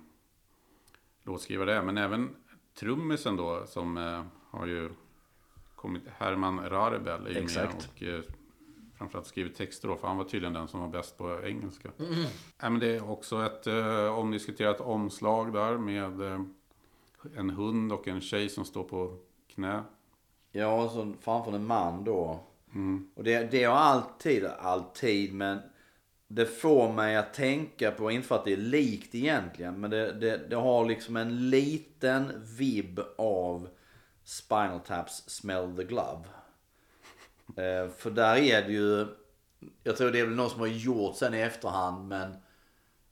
låtskrivare det är. Men även trummisen då som eh, har ju kommit, Herman Rarebell är ju Exakt. med och eh, framförallt skrivit texter då. För han var tydligen den som var bäst på engelska. Nej, men det är också ett eh, omdiskuterat omslag där med eh, en hund och en tjej som står på knä. Ja, så framför en man då. Mm. Och det, det har alltid, alltid, men det får mig att tänka på, inte för att det är likt egentligen, men det, det, det har liksom en liten vibb av Spinal Taps Smell the Glove. Eh, för där är det ju, jag tror det är väl någon som har gjort sen i efterhand, men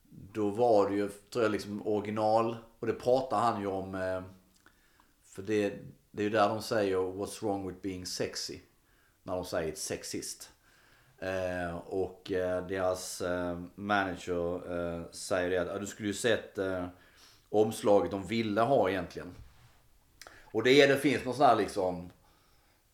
då var det ju, tror jag, liksom original. Och det pratar han ju om. Eh, för det, det är ju där de säger What's wrong with being sexy. När de säger ett sexist. Eh, och eh, deras eh, manager eh, säger det att "Ja, du skulle ju sett eh, omslaget de ville ha egentligen. Och det, är, det finns någon sån här liksom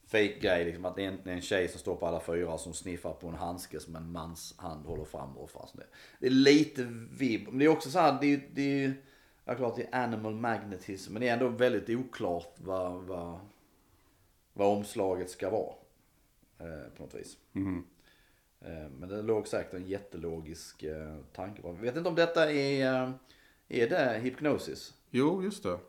fake grej liksom att det är en, en tjej som står på alla fyra som sniffar på en handske som en mans hand håller fram och fast det. Det är lite vibb. Men det är också så här, det är, det är ju, ja klart det är animal magnetism men det är ändå väldigt oklart vad, vad, vad omslaget ska vara. Eh, på något vis. Mhm. Eh, men det låg säkert en jättelogisk eh, tanke. Jag vet inte om detta är, eh, är det hypnosis? Jo, just det.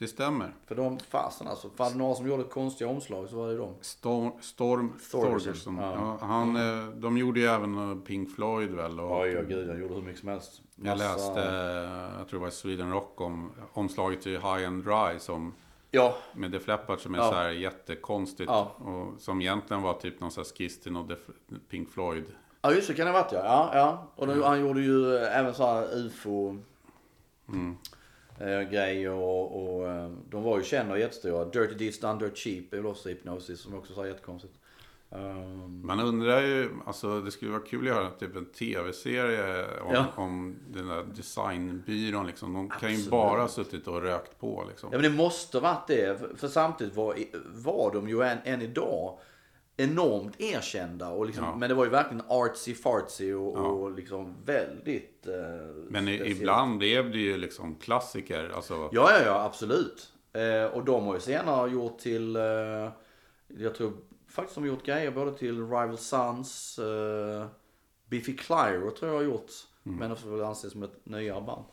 Det stämmer. För de fasen alltså, fann några som gjorde konstiga omslag så var det de. Storm, Storm Thorgerson, ja. Ja, han, eh, de gjorde ju även eh, Pink Floyd väl. Och Oj, ja gud, han gjorde hur mycket som helst. jag Massa- läste, eh, jag tror det var Sweden Rock, om omslaget till High and Dry som Ja, med Def Leppard som är Ja. så här jättekonstigt. Ja. Och som egentligen var typ någon sån här skiss till någon Def, Pink Floyd. ja just det kan det ha varit ja. Ja, ja. Och då, han gjorde ju även så här ufo Mm. Eh, grejer och, och eh, de var ju kända och jättestora. Dirty Deeds Done Dirt Cheap är väl också hypnosis som också så här jättekonstigt. Um, Man undrar ju, alltså det skulle vara kul att göra typ en tv-serie om, Ja. om den där designbyrån liksom. De kan ju Absolut. bara ha suttit och rökt på liksom. Ja men det måste varit det. För, för samtidigt var, var de ju än, än idag enormt erkända. Och liksom, Ja. Men det var ju verkligen artsy fartsy och, Ja. och liksom väldigt eh, Men speciellt. ibland blev det ju liksom klassiker. Alltså, Ja, ja, ja, absolut. Eh, och de har ju senare gjort till, eh, jag tror faktiskt de har gjort grejer både till Rival Sons, eh, Biffy Clyro tror jag har gjort, men det får väl anses som ett nyare band.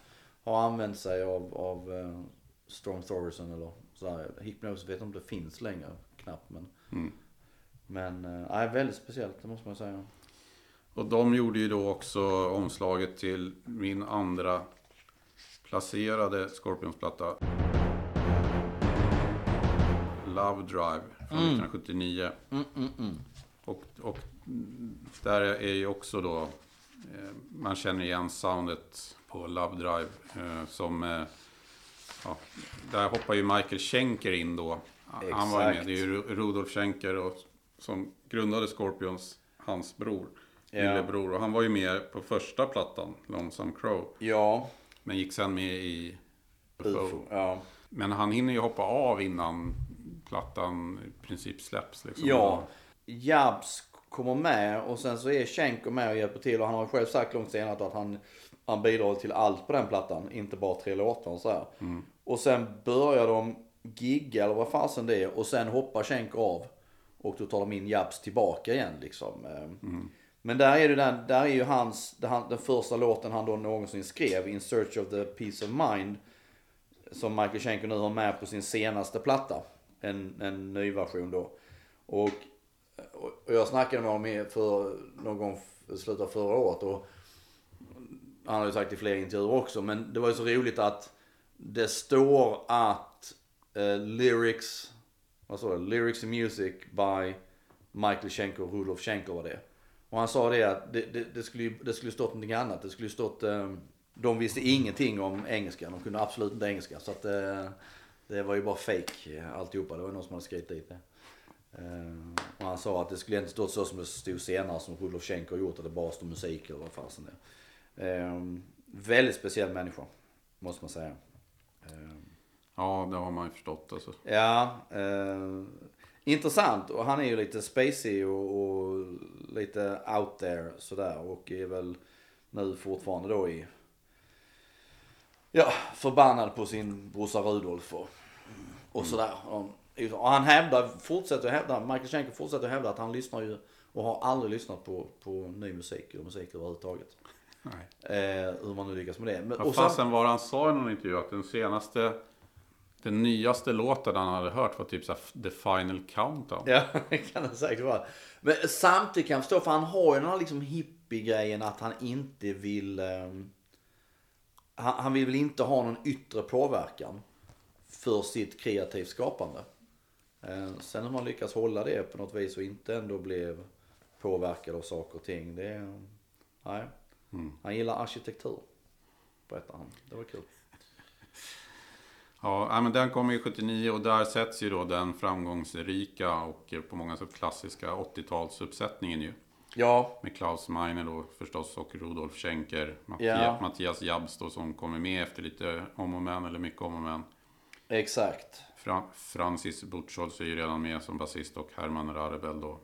Har använt sig av, av eh, Storm Thorgerson eller sådär. Hypnos vet inte om det finns längre, knappt men. Mm. Men, nej, väldigt speciellt, det måste man säga. Och de gjorde ju då också omslaget till min andra placerade Scorpions-platta. Love Drive från 1979. Mm, mm, mm. Och, och där är ju också då, eh, man känner igen soundet på Love Drive. Eh, som, eh, ja, där hoppar ju Michael Schenker in då. Han var ju med, Exakt. det är ju Ru- Rudolf Schenker och, som grundade Scorpions, hans bror. Ja. Lillebror. Och han var ju med på första plattan, Lonesome Crow. Ja, Men gick sen med i UFO. Ja. Men han hinner ju hoppa av innan plattan i princip släpps. Liksom. Ja, Jabs kommer med och sen så är Schenker med och hjälper till och han har själv sagt långt senare att han, han bidrar till allt på den plattan, inte bara tre låtar och så här. Och sen börjar de gigga eller vad fasen det är och sen hoppar Schenker av och då tar de in Jabs tillbaka igen liksom. Mm. Men där är, det där, där är ju hans, den första låten han då någonsin skrev, In Search of the Peace of Mind. Som Michael Schenker nu har med på sin senaste platta. En, en ny version då. Och, och jag snackade med honom för någon gång i slutet av förra året. Och han har ju sagt i fler intervjuer också. Men det var ju så roligt att det står att eh, lyrics, vad står det? Lyrics and music by Michael Schenker och Rudolf Schenker var det. Och han sa det att det, det, det, skulle, ju- det skulle stått någonting annat. Det skulle ju stått, eh, de visste ingenting om engelska. De kunde absolut inte engelska. Så att eh, det var ju bara fake eh, alltihopa. Det var någon som hade skrivit dit det. Eh, och han sa att det skulle inte stått så som det stod senare som Rudolf Schenker har gjort. Att det bara stod musik eller vad fasen det är. Eh, väldigt speciell människa. Måste man säga. Ehm, Ja, det har man ju förstått. Alltså. Ja, eh, Intressant och han är ju lite spacey och, och lite out there sådär och är väl nu fortfarande då i Ja, förbannad på sin brorsa Rudolf och, och sådär. Och, och han hävdar, fortsätter hävda, Michael Schenker fortsätter hävda att han lyssnar ju och har aldrig lyssnat på, på ny musik och musik överhuvudtaget. Nej. Eh, hur man nu lyckas med det. Men, Vad fasen var det han sa i någon intervju att den senaste, den nyaste låten han hade hört var typ såhär The Final Countdown. Ja, det kan det säkert vara. Men samtidigt kan jag förstå, för han har ju den här liksom hippie-grejen att han inte vill... ehm, han, han vill väl inte ha någon yttre påverkan för sitt kreativt skapande. Eh, sen hur man lyckas hålla det på något vis och inte ändå blev påverkad av saker och ting. Det är... Nej. Han gillar arkitektur. Berättar han. Det var kul. Ja, men den kommer ju 79 och där sätts ju då den framgångsrika och eh, på många sätt klassiska 80-talsuppsättningen ju. Ja, Med Klaus Meine då förstås och Rudolf Schenker. Mattias, Ja. Mattias Jabs då som kommer med efter lite om och men eller mycket om och men. exakt. Fra, Francis Butscholz är ju redan med som basist och Herman Rarebell då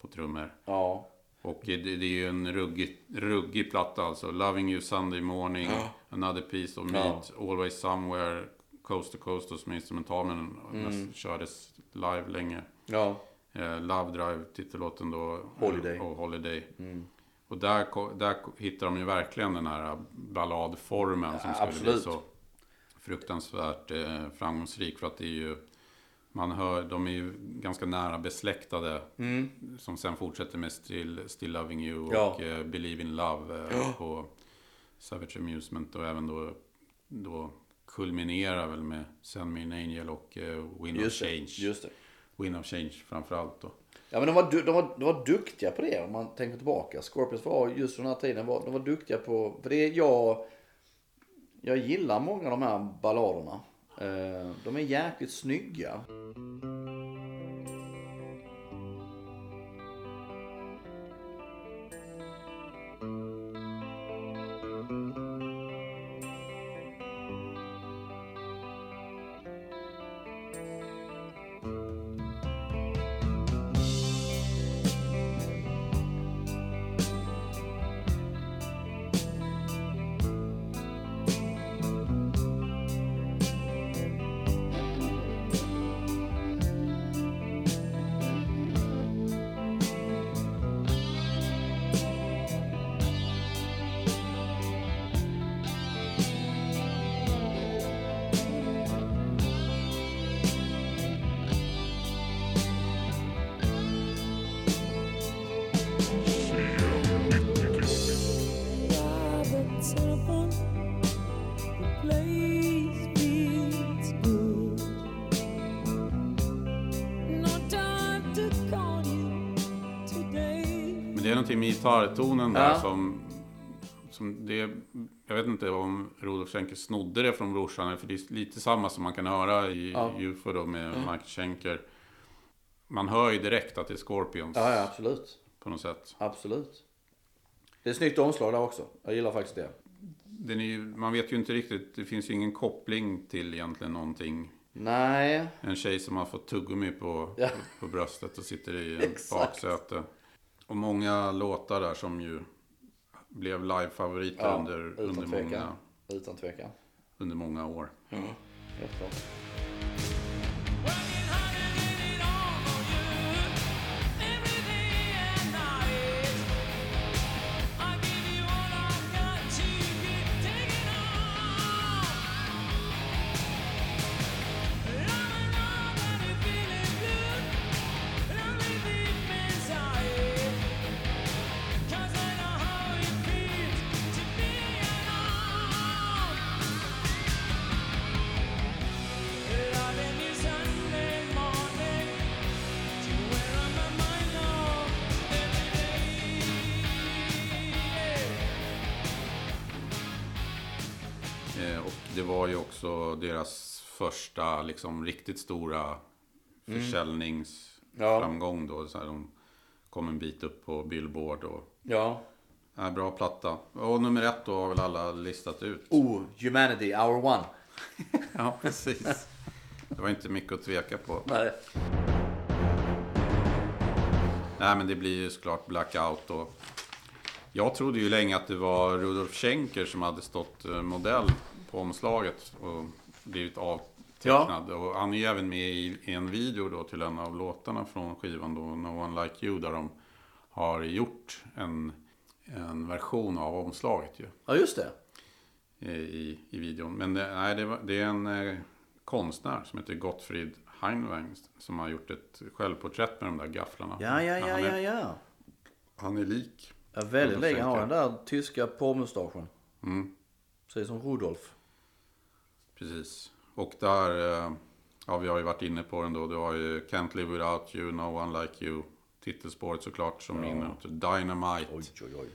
på trummor. Ja. Och det, det är ju en ruggig, ruggig platta alltså. Loving You Sunday Morning, Another Piece of Meat, Always Somewhere, Coast to Coast och som instrumental men mest kördes live länge. Ja. Eh, Love Drive, titellåten då. Holiday. Och Holiday. Och där, där hittar de ju verkligen den här balladformen som Ja, skulle bli absolut. så fruktansvärt eh, framgångsrik. För att det är ju, man hör, de är ju ganska nära besläktade. Som sen fortsätter med Still, Still Loving You och Ja. eh, Believe in Love eh, på Savage Amusement. Och även då, då kulminerar väl med Send Me An Angel och eh, Wind of Just det. Change. Just det. Wind of Change framförallt då. Ja men de var, de, var, de var duktiga på det om man tänker tillbaka. Scorpions var just den här tiden, var, de var duktiga på, för det är jag, jag gillar många av de här balladerna. Eh, de är jäkligt snygga. Gitarrtonen där Ja. som... som det, jag vet inte om Rudolf Schenker snodde det från brorsan. För det är lite samma som man kan höra i Ja. UFO då med Michael Schenker. Man hör ju direkt att det är Scorpions Ja, ja absolut. på något sätt. Absolut. Det är snyggt omslag där också. Jag gillar faktiskt det. Ju, man vet ju inte riktigt, det finns ju ingen koppling till egentligen någonting. Nej. En tjej som har fått tuggummi på, Ja. på bröstet och sitter i en baksäte. Och många låtar där som ju blev livefavoriter Ja, under, under, tvekan. många, Utan tvekan. under många år. Helt klart. Riktigt stora försäljningsframgång då. Så här, de kom en bit upp på Billboard och Ja. ja, bra platta. Och nummer ett då har väl alla listat ut. Oh, Humanity, Hour One. Ja, precis. Det var inte mycket att tveka på. Nej. Nej, men det blir ju såklart Blackout. Och jag trodde ju länge att det var Rudolf Schenker som hade stått eh, modell på omslaget och blivit avtecknad. Och han är ju även med i i en video då till en av låtarna från skivan då, No One Like You, där de har gjort en, en version av omslaget ju Ja, just det. i, i videon. Men det, nej, det, var, det är en eh, konstnär som heter Gottfried Heinlein som har gjort ett självporträtt med de där gafflarna. Ja, ja, ja, han, ja, är, ja. han är lik. ja väldigt länge. Han har den där tyska porrmustaschen. Mm, Precis som Rudolf. precis. Och där, eh, ja vi har ju varit inne på den då. Du har ju Can't Live Without You, No One Like You. Titelspåret såklart som minner om Dynamite. Oj, oj, oj.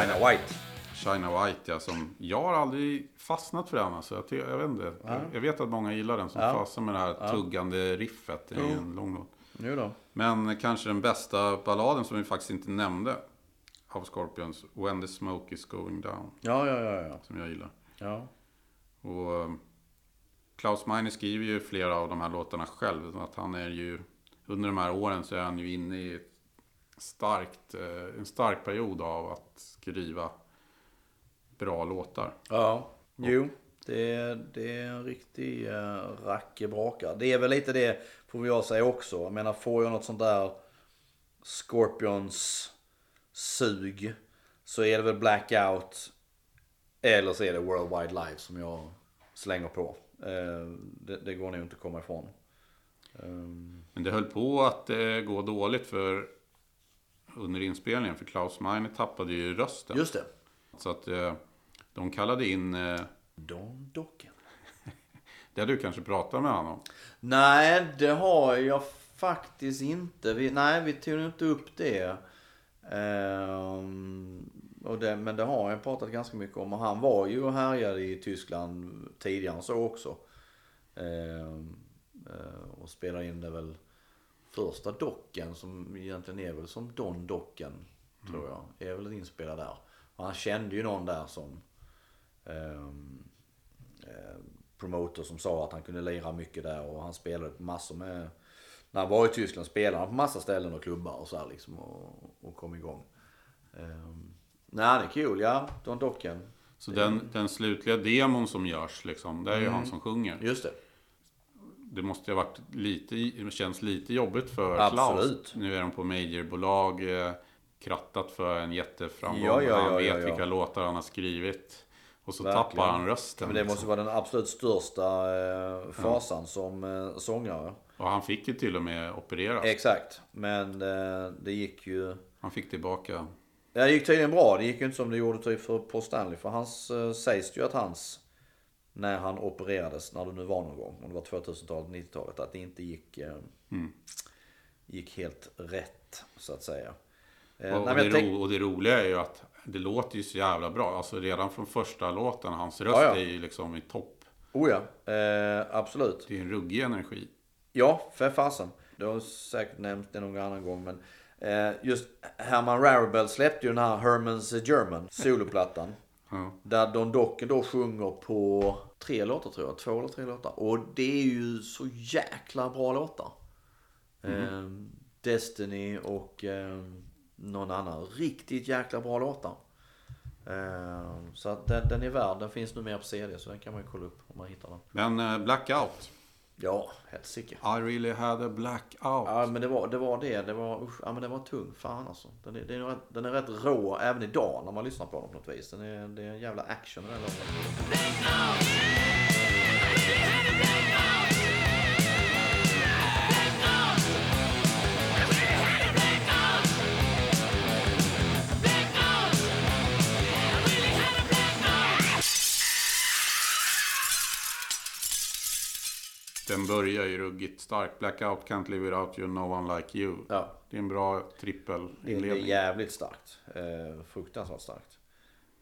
China White. China White, ja. Som, jag har aldrig fastnat för den. Alltså. Jag, jag vet inte. Jag, jag vet att många gillar den som Ja. fastnar med det här tuggande riffet. Det är ju en lång låt. Nu då. Men kanske den bästa balladen som vi faktiskt inte nämnde av Scorpions. When the smoke is going down. Ja, ja, ja, ja. Som jag gillar. ja. Och eh, Klaus Meine skriver ju flera av de här låtarna själv. så Att han är ju, under de här åren så är han ju inne i ett starkt, eh, en stark period av att skriva bra låtar. Ja, jo. Det, det är en riktig rackebrakare. Det är väl lite det, får jag säga också. Jag menar, får jag något sånt där Scorpions sug så är det väl Blackout eller så är det World Wide Live som jag slänger på. Eh, det, det går nog inte att komma ifrån. Ehm, Men det höll på att gå dåligt för under inspelningen. För Klaus Meine tappade ju rösten. just det. Så att eh, de kallade in, eh, Don Docken. det har du kanske pratat med honom om. Nej, det har jag faktiskt inte. Vi, nej, vi tog inte upp det. Ehm, och det. Men det har jag pratat ganska mycket om. Och han var ju och härjade i Tyskland tidigare så också. Ehm, eh, och spelade in det väl första docken som egentligen är väl som Don Docken. Tror jag. Är väl inspelad där. Och han kände ju någon där som ehm, eh, promoter som sa att han kunde lira mycket där och han spelade på massor med när han var i Tyskland spelade han på massa ställen och klubbar och så här liksom och, och kom igång. Um, nej det är kul, ja. Don Docken. Så den, den slutliga demon som görs, liksom, det är ju han som sjunger. Just det. Det måste ju ha varit lite, känns lite jobbigt för Absolut. Klaus. Nu är de på majorbolag, eh, krattat för en jätteframgång. Ja, ja, han ja, vet ja, ja. vilka låtar han har skrivit. Och så Verkligen. tappar han rösten. Men det måste liksom. vara den absolut största eh, fasan som eh, sångare. Och han fick ju till och med opereras. Exakt. Men eh, det gick ju... Han fick tillbaka. Ja, det gick tydligen bra. Det gick ju inte som det gjorde typ för Paul Stanley. För hans eh, sägs ju att hans, när han opererades, när det nu var någon gång, om det var 2000-talet, 90-talet, att det inte gick, eh, gick helt rätt så att säga. Eh, Och, och, nej, det tänk- och det roliga är ju att det låter ju så jävla bra. Alltså redan från första låten, hans röst Ja, ja. är ju liksom i topp. Oh ja, eh, absolut. Det är en ruggig energi. Ja, för fasen. Det har säkert nämnt det någon annan gång men eh, just Herman Rarabell släppte ju den här Herman's German soloplattan. Ja. Där Don Docken då sjunger på tre låtar tror jag, två eller tre låtar. Och det är ju så jäkla bra låtar. Eh, Destiny och eh, någon annan riktigt jäkla bra låtar. Eh, så att den, den är värd, den finns nu mer på CD så den kan man ju kolla upp om man hittar den. Men eh, Blackout. Ja, helsike. I really had a blackout. Ja men det var det. Var det. det var, usch, ja, men det var tung. Fan alltså. Den är, den, är rätt, den är rätt rå även idag när man lyssnar på den på något vis. Den är, det är en jävla action i den låten. Den börjar ju ruggigt starkt. Blackout, can't live without you, no one like you. Ja. Det är en bra Det, det är trippelinledning. jävligt starkt. Eh, fruktansvärt starkt.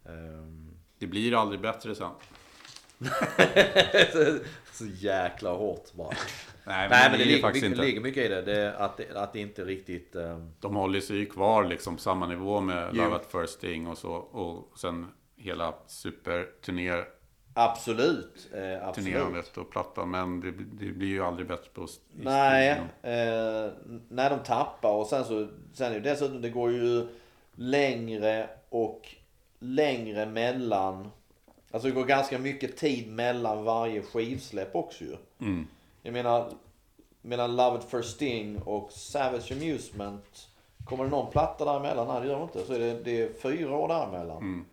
Ehm. Det blir aldrig bättre sen. så jäkla hårt bara. Nej, men, Nej men det det ligger, faktiskt mycket, inte. ligger mycket i det. det att, det att det inte riktigt... ehm, De håller sig ju kvar liksom samma nivå med Jo. Love at First Sting och så. Och sen hela superturnérandet absolut. Eh, absolut. och plattan. Men det, det blir ju aldrig bättre på Nej, eh, när de tappar och sen så, sen är det dessutom, det går ju längre och längre mellan, alltså det går ganska mycket tid mellan varje skivsläpp också ju. Mm. Jag menar, mellan Love at First Sting och Savage Amusement, kommer det någon platta däremellan? Nej det gör det inte. Så är det, det är fyra år däremellan. Mm.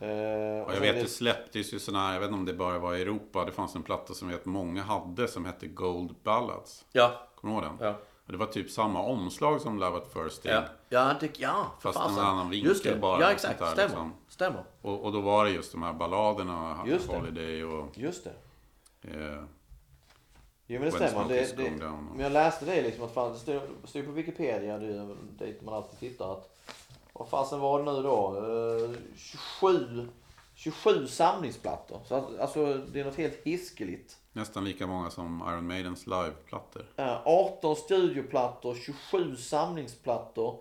Eh, och Och jag vet det släpptes ju sådana här, jag vet inte om det bara var i Europa. Det fanns en platta som jag vet många hade som hette Gold Ballads. Ja, Kommer du ihåg den? ja. Och det var typ samma omslag som Love at First Sting. Ja, ja, det, ja för Fast en fasen. annan vinkel Just det. bara Ja exakt, där, stämmer. liksom. Stämmer. Och, och då var det just de här balladerna, Just. Holiday och... Just det. Eh, Jo men det stämmer. Det, det, men jag läste det liksom att fan, det står på Wikipedia, det är dit man alltid tittar att vad fasen var det nu då? Eh, 27, 27 samlingsplattor. Så alltså det är något helt hiskeligt. nästan lika många som Iron Maidens liveplattor. Eh, 18 studioplattor, 27 samlingsplattor,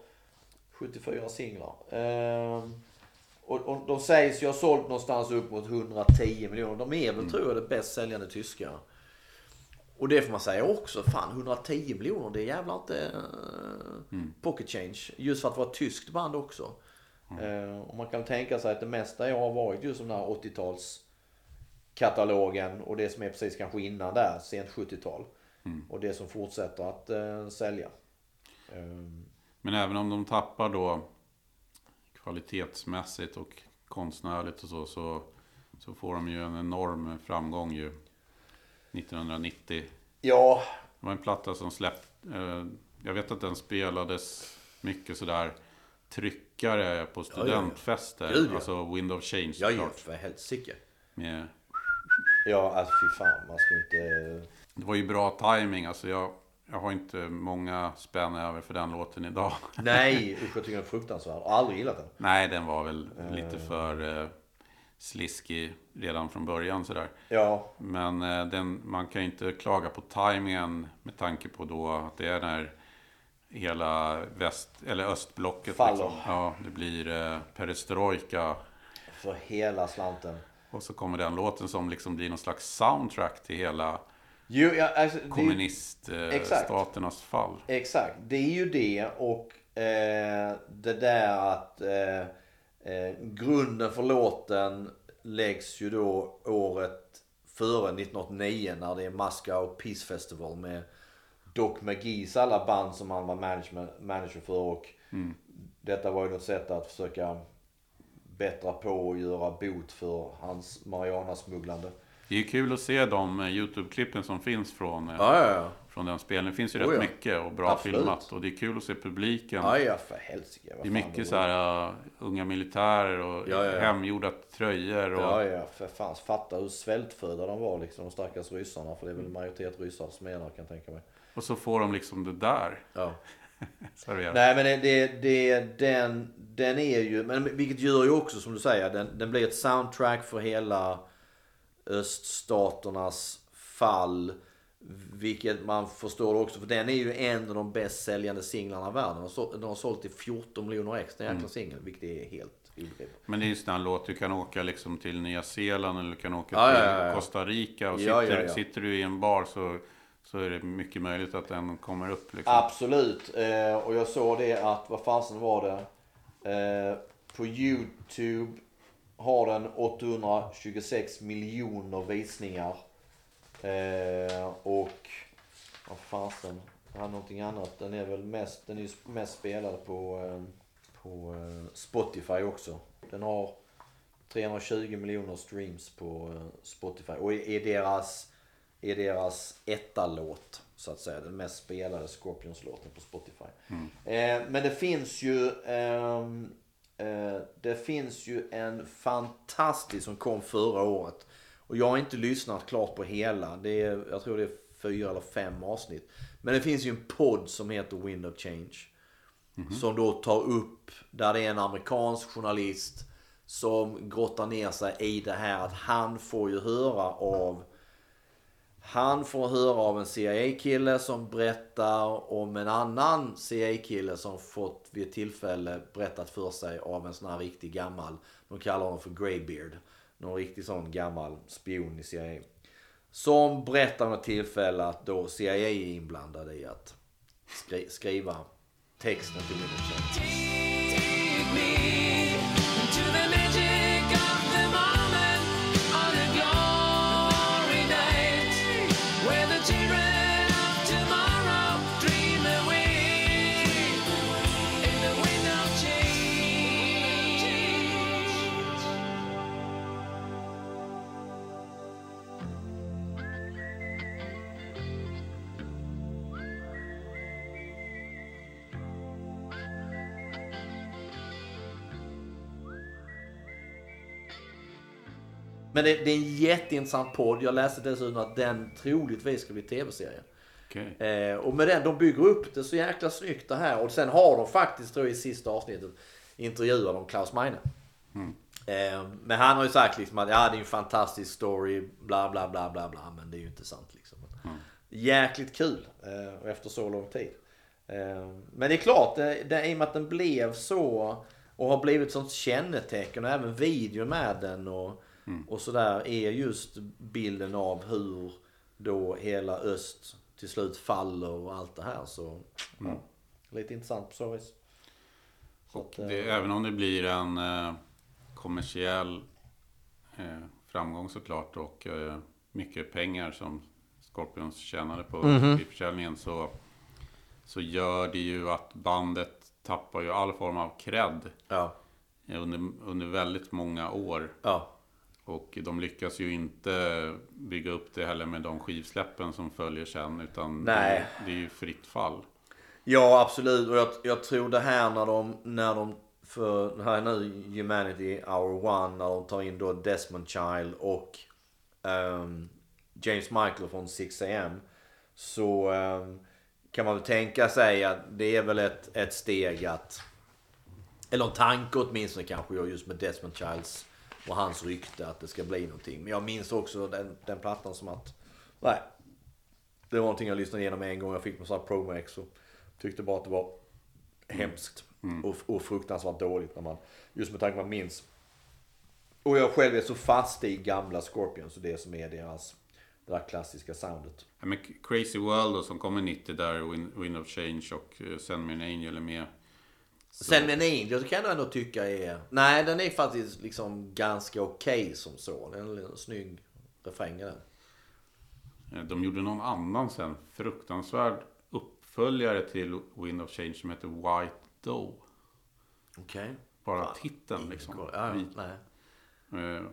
74 singlar. Eh, och, och de sägs ju ha sålt någonstans upp mot 110 miljoner. De är väl tror jag det bäst säljande tyska. Och det får man säga också. Fan 110 miljoner det är jävla inte uh, pocket change. Just för att vara ett tyskt band också. Eh, och man kan tänka sig att det mesta jag har varit just den här 80-tals katalogen och det som är precis kanske innan där, sent 70-tal. Och det som fortsätter att eh, sälja. Ehm, Men även om de tappar då kvalitetsmässigt och konstnärligt och så, så, så får de ju en enorm framgång ju. 1990. ja, Det var en platta som släppte, eh, jag vet att den spelades mycket sådär tryckare på studentfester. Gud, ja. Alltså Wind of Change jag gör såklart. för helsike. Med, Ja, alltså fy fan. Man ska inte... det var ju bra timing alltså jag, jag har inte många spänn över för den låten idag. Nej, usch jag tycker den är fruktansvärd. Jag har aldrig gillat den. Nej, den var väl lite för eh, sliskig redan från början sådär. Ja, Men eh, den, man kan ju inte klaga på tajmingen med tanke på då att det är när hela väst eller östblocket Faller. liksom. Ja, det blir eh, perestrojka. för hela slanten. Och så kommer den låten som liksom blir någon slags soundtrack till hela Jo, ja, alltså, kommuniststaternas fall. Exakt, det är ju det och eh, det där att eh, eh, grunden för låten läggs ju då året före 1989 när det är Moscow Peace Festival med Doc McGees alla band som han var manager för och detta var ju något sätt att försöka bättra på och göra bot för hans marijuana-smugglande. Det är kul att se de eh, YouTube-klippen som finns från, eh, Ja, ja, ja. Från den spelningen. Det finns ju Oh, rätt ja. mycket och bra Absolut. filmat. Och det är kul att se publiken. Ja, ja, för helsike. Det är mycket var. så här uh, unga militärer och Ja, ja, ja. hemgjorda tröjor. Och, Ja, ja, för fan. Fatta hur svältfödda de var liksom, de stackars ryssarna. För det är väl majoritet ryssar som är kan jag tänka mig. och så får de liksom det där Ja. Nej men det, det, det, den, den är ju, men vilket gör ju också som du säger, den, den blir ett soundtrack för hela öststaternas fall. Vilket man förstår också, för den är ju en av de bäst säljande singlarna i världen. Den har sålt- till 14 miljoner ex, den jäkla singeln. Vilket är helt obegripligt. Men det är ju sån här låt, du kan åka liksom till Nya Zeeland eller du kan åka Ja, till ja, ja. Costa Rica. Och sitter, sitter du i en bar så, så är det mycket möjligt att den kommer upp. Liksom. Absolut. Eh, och jag såg det att, vad fasen var det? Eh, på YouTube har den 826 miljoner visningar. Eh, och vad fasen, jag hade någonting annat. Den är väl mest, den är ju mest spelad på, eh, på eh, Spotify också. Den har 320 miljoner streams på eh, Spotify. Och är deras, är deras etta-låt, så att säga. Den mest spelade Scorpions-låten på Spotify. Eh, men det finns ju... ehm, eh, det finns ju en fantastisk som kom förra året. Och jag har inte lyssnat klart på hela. Det är, jag tror det är fyra eller fem avsnitt. Men det finns ju en podd som heter Wind of Change. Som då tar upp, där det är en amerikansk journalist som grottar ner sig i det här att han får ju höra av han får höra av en CIA-kille som berättar om en annan CIA-kille som fått vid ett tillfälle berättat för sig av en sån här riktig gammal, de kallar honom för Greybeard. Någon riktig sån gammal spion i CIA. Som berättar vid ett tillfälle att då CIA är inblandade i att skri- skriva texten till Windows Men det, det är en jätteintressant podd. Jag läste dessutom att den troligtvis ska bli tv-serie. Okej. Eh, och med den, de bygger upp det så jäkla snyggt det här. Och sen har de faktiskt, tror jag, i sista avsnittet intervjuar de Klaus Meine. Eh, men han har ju sagt liksom att ja, det är en fantastisk story, bla bla bla bla bla. Men det är ju inte sant liksom. Jäkligt kul eh, efter så lång tid. Eh, men det är klart, det, det, i och med att den blev så och har blivit sånt kännetecken och även video med den och, och sådär är just bilden av hur då hela öst till slut faller och allt det här. Så ja, lite intressant på så vis. Så Och att, eh, även om det blir en eh, kommersiell eh, framgång såklart och eh, mycket pengar som Scorpions tjänade på Mhm. försäljningen så, så gör det ju att bandet tappar ju all form av cred ja, under, under väldigt många år. ja, Och de lyckas ju inte bygga upp det heller med de skivsläppen som följer sen. Utan Nej. Det, det är ju fritt fall. Ja, absolut. Och jag, jag tror det här när de, när de för här är nu Humanity Hour One när de tar in då Desmond Child och ehm, James Michael från 6am. Så ehm, kan man väl tänka sig att det är väl ett, ett steg att eller en tanke åtminstone kanske just med Desmond Childs och hans rykte att det ska bli någonting. Men jag minns också den, den plattan som att, nej. Det var någonting jag lyssnade igenom en gång. Jag fick mig sån här Promax och tyckte bara att det var hemskt. Och, och fruktansvärt dåligt när man, just med tanke på att man minns. Och jag själv är så fast i gamla Scorpions och det som är deras, det där klassiska soundet. Ja, men Crazy World då, som kommer 90 där, Wind, Wind of Change och uh, Send Me An Angel är med. Sen med Angel kan jag ändå tycka är... Nej, den är faktiskt liksom ganska okej som så. Den är en snygg refräng den. Eh, De gjorde någon annan sen, fruktansvärd uppföljare till Wind of Change som heter White Doe. Okej. Bara Fan, titeln liksom. Ja, Vit, nej. eh,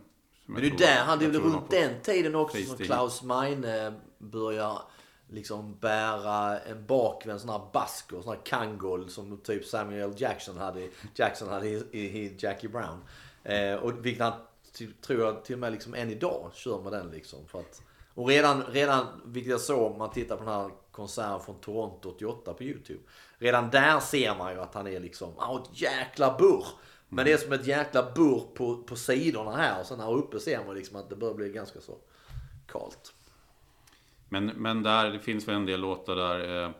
Men det är där, han, det är runt den tiden också som. Klaus Meine börjar liksom bära en bakvänd sån här basker, sån här kangol som typ Samuel Jackson hade, Jackson hade i, i, i Jackie Brown. Eh, och vilket han till, tror jag till och med liksom än idag kör med den liksom. För att, och redan, redan, vilket jag såg om man tittar på den här konserten från Toronto 88 på YouTube. Redan där ser man ju att han är liksom, ah, ett jäkla burr. Men det är som ett jäkla burr på, på sidorna här och sen här uppe ser man liksom att det börjar bli ganska så kalt. Men, men där, det finns väl en del låtar där. Eh,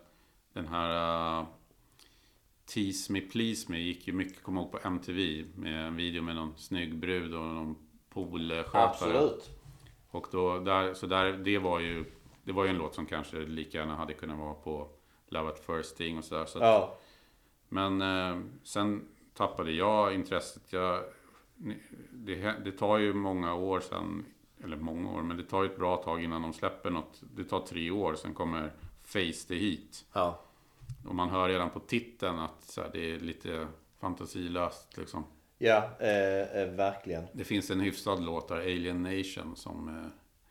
den här uh, Tease Me Please Me gick ju mycket, kom ihåg på MTV. Med en video med någon snygg brud och någon poolskötare. Och då, där, så där, det var ju Det var ju en låt som kanske lika gärna hade kunnat vara på Love at First Sting och sådär. Så Ja. Men eh, sen tappade jag intresset. Jag, det, det tar ju många år sedan eller många år, men det tar ju ett bra tag innan de släpper något. Det tar tre år, sen kommer Face the Heat. Ja. Och man hör redan på titeln att så här, det är lite fantasilöst liksom. Ja, eh, eh, verkligen. Det finns en hyfsad låt där, Alien Nation, som... Eh,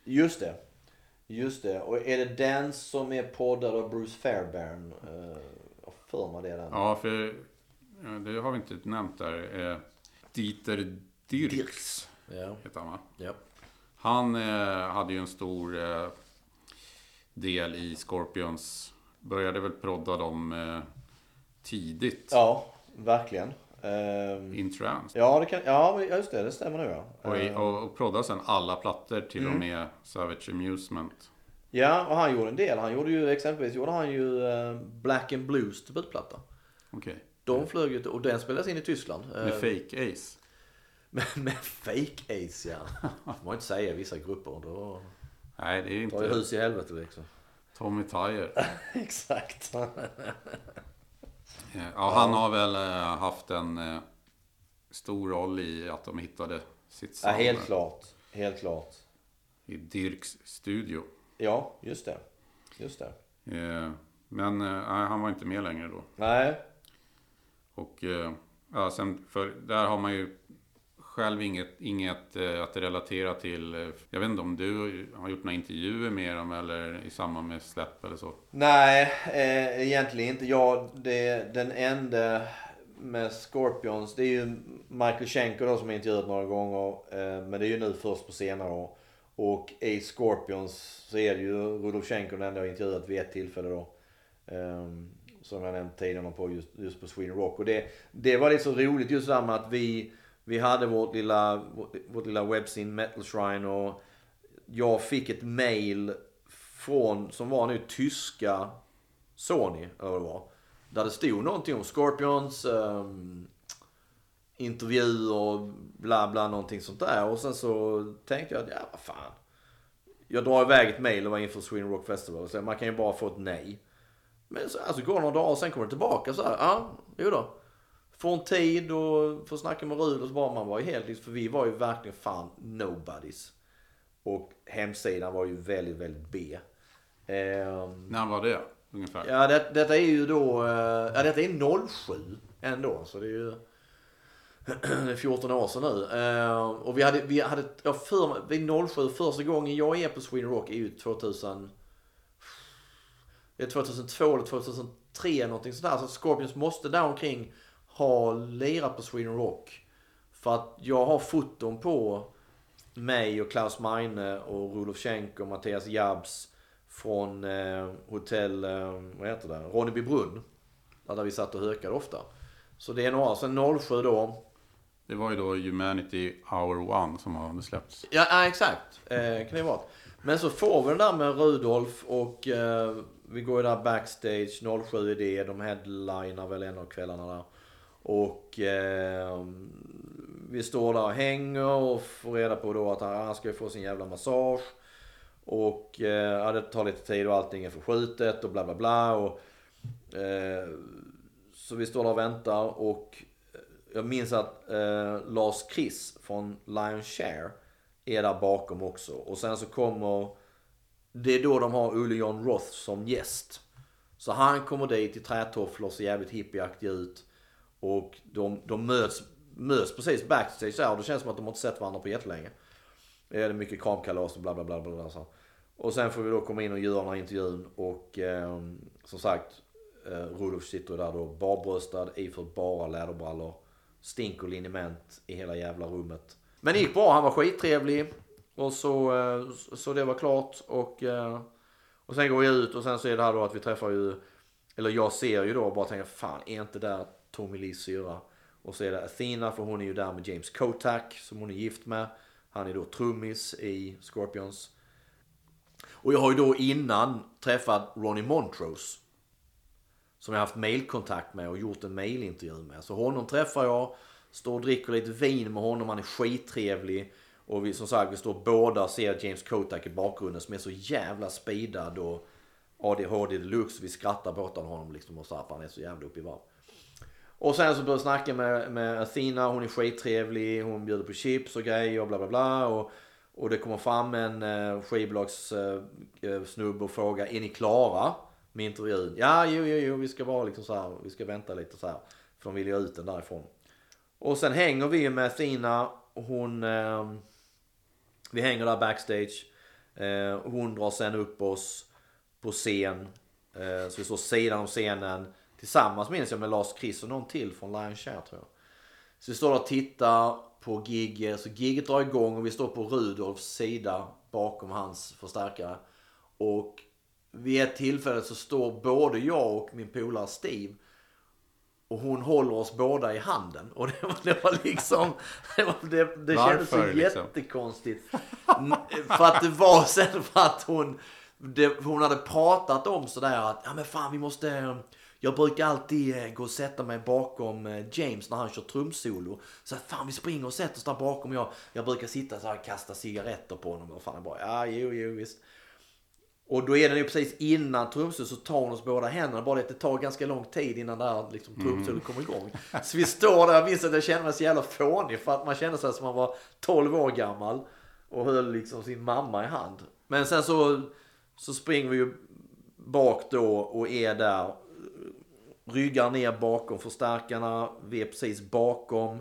Just det. Just det. Och är det den som är poddad av Bruce Fairbairn? Eh, Jag för mig det är den. ja, för det har vi inte nämnt där. Eh, Dieter Dirks, Dirks. Ja. heter han va? Ja. Han eh, hade ju en stor eh, del i Scorpions. Började väl prodda dem eh, tidigt. ja, verkligen. Ehm, In trance. Ja, det kan, ja, just det. Det stämmer nog ja. Och, i- Ehm, och, och prodda sen alla plattor till Mm. och med Savage Amusement. Ja, och han gjorde en del. Han gjorde ju exempelvis gjorde han ju eh, Black and Blues debutplatta. Okej. De flög ju, och den spelades in i Tyskland. Med Fake Ace. Med, med fake aids ja. får man inte säga i vissa grupper. Då Nej, det är tar ju inte hus i helvete liksom. Tommy Tyre. Exakt. Ja, han har väl eh, haft en eh, stor roll i att de hittade sitt Ja, sound helt klart. Helt klart. i Dirks studio. Ja, just det. Just det. Eh, Men nej, han var inte med längre då. Nej, Och ja, sen, för där har man ju själv inget, inget eh, att relatera till. Eh, jag vet inte om du har gjort några intervjuer med dem eller i samband med släpp eller så. Nej, eh, egentligen inte. Jag, det, den enda med Scorpions, det är ju Michael Schenker då som jag intervjuat några gånger. Eh, men det är ju nu först på senare år. Och i Scorpions så är det ju Rudolf Schenker den enda jag har intervjuat vid ett tillfälle då. Eh, som jag nämnt tidigare på just, just på Sweden Rock. Och det, det var lite så roligt just det där med att vi, vi hade vårt lilla, vårt, lilla webbsin Metal Shrine och jag fick ett mail från, som var nu tyska Sony, eller vad det var. Där det stod någonting om Scorpions, um, intervju och bla bla någonting sånt där. Och sen så tänkte jag att ja vad fan. Jag drar iväg ett mail och var inför Sweden Rock Festival så man kan ju bara få ett nej. Men så alltså, går det några dagar och sen kommer det tillbaka så här. Ja, jo då. Får en tid och får snacka med Rud och så bara man var ju helt liksom, för vi var ju verkligen fan nobodies. Och hemsidan var ju väldigt, väldigt B. Ehm, När var det ungefär? Ja, det, detta är ju då, eh, ja detta är 07 ändå. Så det är ju det är 14 år sedan nu. Eh, och vi hade, vi hade, jag för vid 07, första gången jag är på Sweden Rock är ju 2000, det är 2002 eller 2003 någonting sådär. Så Scorpions måste där omkring ha lirat på Sweden Rock. För att jag har foton på mig och Klaus Meine och Rudolf Schenker och Mattias Jabs från eh, hotell, eh, vad heter det, Ronnebybrunn. Där vi satt och hökade ofta. Så det är några, sen 07 då. Det var ju då Humanity Hour One som hade släppts. Ja, ja exakt. Eh, kan det vara. Men så får vi den där med Rudolf och eh, vi går ju där backstage 07 i det. De headlinar väl en av kvällarna där. Och eh, vi står där och hänger och får reda på då att han, han ska få sin jävla massage. Och eh, ja, det tar lite tid och allting är förskjutet och bla bla bla. Och, eh, så vi står där och väntar och eh, jag minns att eh, Lars Chris från Lion Share är där bakom också. Och sen så kommer, det är då de har Olle John Roth som gäst. Så han kommer dit i trätofflor, ser jävligt hippieaktig ut. Och de, de möts, möts precis backstage där och det känns som att de inte sett varandra på jättelänge. Det är mycket kramkalas och bla bla bla. bla, bla så. Och sen får vi då komma in och göra den här intervjun och eh, som sagt eh, Rudolf sitter där då barbröstad, iförd bara läderbrallor. stink och liniment i hela jävla rummet. Men det gick bra, han var skittrevlig. Och så, eh, så det var klart och, eh, och sen går vi ut och sen så är det här då att vi träffar ju, eller jag ser ju då och bara tänker fan är inte där Tommy Lees syra? Och så är det Athena för hon är ju där med James Kotak som hon är gift med. Han är då trummis i Scorpions. Och jag har ju då innan träffat Ronnie Montrose. Som jag haft mailkontakt med och gjort en mailintervju med. Så honom träffar jag, står och dricker lite vin med honom, han är skittrevlig. Och vi, som sagt, vi står båda och ser James Kotak i bakgrunden som är så jävla speedad och ADHD deluxe. Vi skrattar båda åt honom liksom och så här, för han är så jävla uppe i varv. Och sen så började jag snacka med, med Athena, hon är skittrevlig, hon bjuder på chips och grejer och bla bla bla. Och, Och det kommer fram en eh, skivbolagssnubbe eh, och frågar, är ni klara med intervjun? Ja, jo, jo, jo, vi ska vara liksom så här, vi ska vänta lite så här. För de vill ju ut den därifrån. Och sen hänger vi med Athena. Hon... Eh, vi hänger där backstage. Eh, hon drar sen upp oss på scen. Eh, så vi står sidan om scenen. Tillsammans minns jag med Lars Chris och någon till från Lion Share tror jag. Så vi står där och tittar på gigget. Så gigget drar igång och vi står på Rudolfs sida bakom hans förstärkare. Och vid ett tillfälle så står både jag och min polare Steve och hon håller oss båda i handen. Och det var, det var liksom... Det, var, det, det kändes så liksom? jättekonstigt. För att det var sen för att hon... Det, hon hade pratat om sådär att ja men fan vi måste... Jag brukar alltid eh, gå och sätta mig bakom eh, James när han kör trumsolo. Så att fan vi springer och sätter oss där bakom. Jag, jag brukar sitta så här och kasta cigaretter på honom. Och fan bara ja jo jo visst. Och då är det ju precis innan trumsolot så tar hon oss båda händerna. Bara det att det tar ganska lång tid innan det här liksom, trumsolot kommer igång. Så vi står där, jag minns att jag kände mig så jävla fånig för att man kände sig som man var 12 år gammal. Och höll liksom sin mamma i hand. Men sen så, så springer vi ju bak då och är där. Ryggar ner bakom förstärkarna. Vi är precis bakom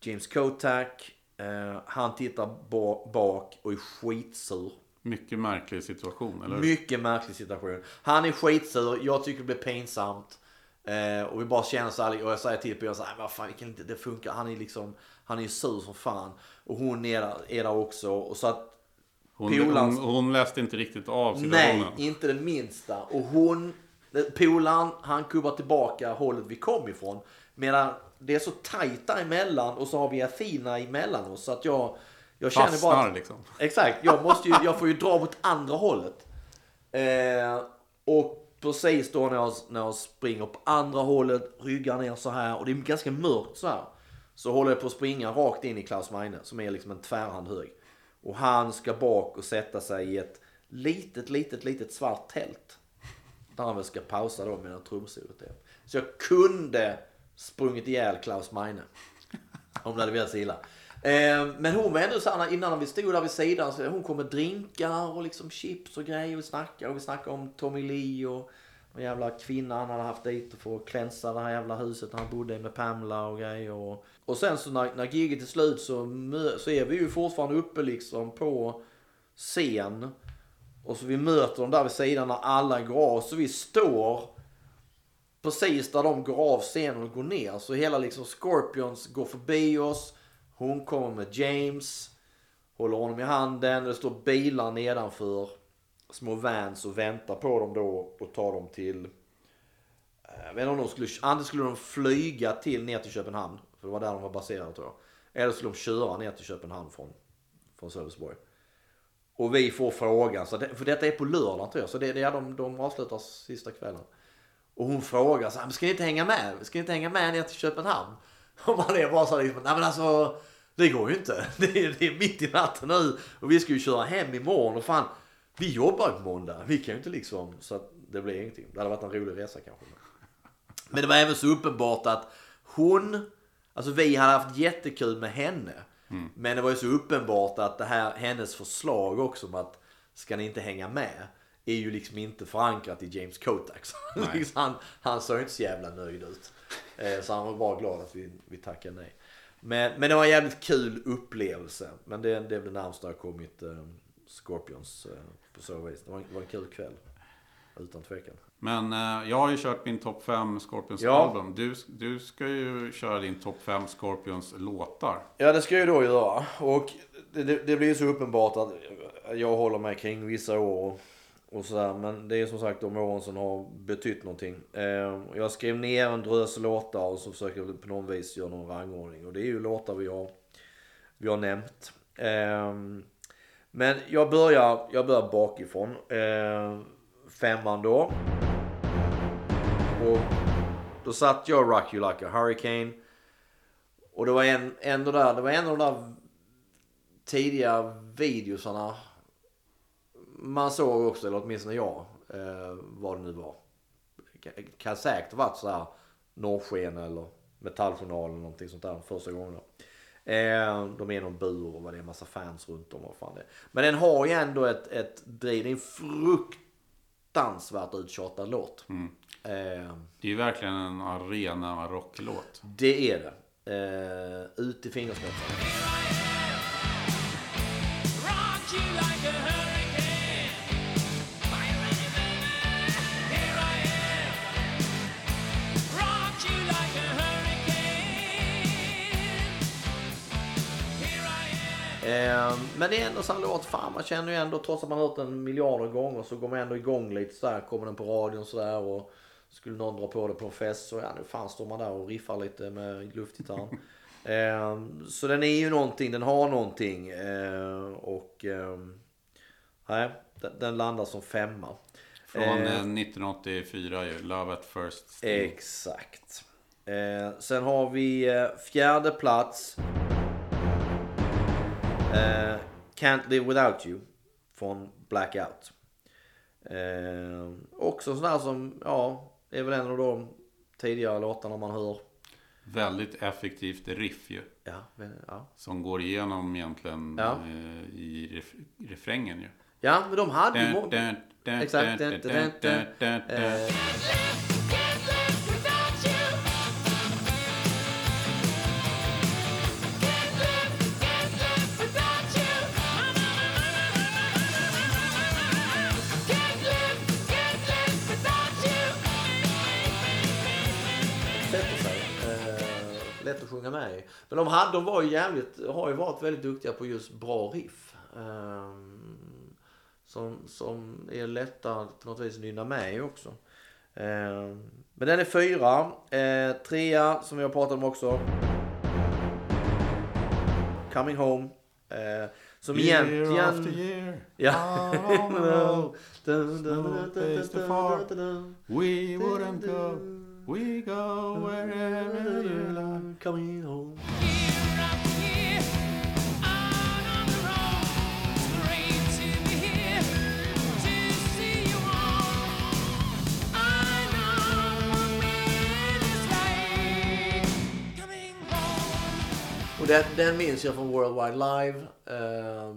James Kotak. Eh, han tittar ba- bak och är skitsur. Mycket märklig situation, eller? Mycket märklig situation. Han är skitsur, jag tycker det blir pinsamt. Eh, och vi bara känner så här, och jag säger till Pia så här, "Men vad fan, kan inte, det funkar. Han är liksom, han är sur som fan. Och hon är där, är där också. Och så att, Hon, Polans- hon, hon läste inte riktigt av situationen. nej, inte det minsta. Och hon, polaren, han kubbar tillbaka hållet vi kom ifrån. Medan det är så tajt däremellan och så har vi Athena emellan oss. Så att jag, jag känner bara Fastnar att, liksom. Exakt, jag, måste ju, jag får ju dra åt andra hållet. Eh, och precis då när jag, när jag springer på andra hållet, ryggar ner så här och det är ganska mörkt så här. Så håller jag på att springa rakt in i Klaus Meine som är liksom en tvärhand hög. Och han ska bak och sätta sig i ett litet, litet, litet svart tält. Där han väl ska pausa då medan trumsolot är. Typ. Så jag kunde sprungit ihjäl Klaus Meine. Om det hade velat sig illa. Eh, men hon var ändå såhär, innan vi stod där vid sidan, så hon kom med drinkar och liksom chips och grejer. Och vi snackade och vi snackade om Tommy Lee och den jävla kvinna han hade haft dit för att klänsa det här jävla huset han bodde i med Pamela och grejer. Och, och sen så när, när giget är slut så, så är vi ju fortfarande uppe liksom på scen. Och så vi möter dem där vid sidan när alla går av. Så vi står precis där de går av scenen och går ner. Så hela liksom Scorpions går förbi oss. Hon kommer med James. Håller honom i handen. Det står bilar nedanför. Små vans och väntar på dem då och tar dem till... Jag vet inte om de skulle... Antingen skulle de flyga till ner till Köpenhamn. För det var där de var baserade tror jag. Eller skulle de köra ner till Köpenhamn från, från Sölvesborg. Och vi får frågan, så det, för detta är på lördag tror jag. Så det är de, de avslutar sista kvällen. Och hon frågar så här, ska ni inte hänga med? Ska ni inte hänga med ner till Köpenhamn? Och man är bara så här, liksom, nej men alltså, det går ju inte. Det är, det är mitt i natten nu och vi ska ju köra hem imorgon och fan, vi jobbar ju på måndag. Vi kan ju inte liksom, så att det blir ingenting. Det hade varit en rolig resa kanske. Men det var även så uppenbart att hon, alltså vi hade haft jättekul med henne. Men det var ju så uppenbart att det här, hennes förslag också om att ska ni inte hänga med är ju liksom inte förankrat i James Kotak. Så liksom han, han såg inte så jävla nöjd ut. Eh, Så han var bara glad att vi, vi tackade nej. Men, men det var en jävligt kul upplevelse. Men det, det är väl det närmsta jag kommit eh, Scorpions eh, på så vis. Det var, det var en kul kväll. Utan tvekan. Men eh, jag har ju kört min topp 5 Scorpions Ja. album. Du, du ska ju köra din topp 5 Scorpions låtar. Ja det ska jag ju då göra. Och det, det, blir ju så uppenbart att jag håller mig kring vissa år. Och sådär. Men det är som sagt de åren som har betytt någonting. Eh, jag skrev ner en drös låtar och så försöker jag på något vis göra någon rangordning. Och det är ju låtar vi har, vi har nämnt. Eh, men jag börjar, jag börjar bakifrån. Eh, femman då. Och då satt jag Rock You Like a Hurricane. Och det var en, ändå där, det var en av de där tidiga videosarna man såg också, eller åtminstone jag, eh, vad det nu var. Kan, säkert ha varit så här Norrsken eller Metalljournal eller någonting sånt där första gången. Eh, de är i någon bur och vad det är en massa fans runt om. och fan det är. Men den har ju ändå ett, ett driv. Det är en fruktansvärt uttjatad låt. Mm. Eh, Det är ju verkligen en arena rocklåt. det är det. Eh, ut i fingerspetsarna. Rock you like a hurricane. Are you ready, baby? Here I am. Rock you like a hurricane. Here I am. Eh, men det är ändå så här låt, fan man känner ju ändå trots att man hört den miljarder gånger så går man ändå igång lite sådär. Kommer den på radion sådär och skulle någon dra på det på en fest så ja nu fan står man där och riffar lite med luftgitarren. eh, så den är ju någonting, den har någonting. Eh, och eh, nej, den, den landar som femma. Från Eh, eh, 1984 ju. Love at first sting. Exakt. Eh, sen har vi eh, fjärde plats. Eh, Can't live without you. Från Blackout. Eh, också sådär som, ja, är väl en av de tidigare låtarna man hör. Väldigt effektivt riff ju. Ja, men, ja. Som går igenom egentligen Ja. eh, i ref refrängen ju. ja men de hade ju... Exakt. Att sjunga med i. Men de, hade, de var ju jävligt, har ju varit väldigt duktiga på just bra riff. Eh, som, som är lätta att på något vis nynna med i också. Eh, men den är fyra. Eh, trea som vi har pratat om också. Coming Home. Eh, som Year after egentligen... year, Ja. We wouldn't go, we go wherever you like. Coming home. Year after year, out on the road, to be here to see you all. I know is coming home. Och den, den minns jag från World Wide Live. Eh, eh,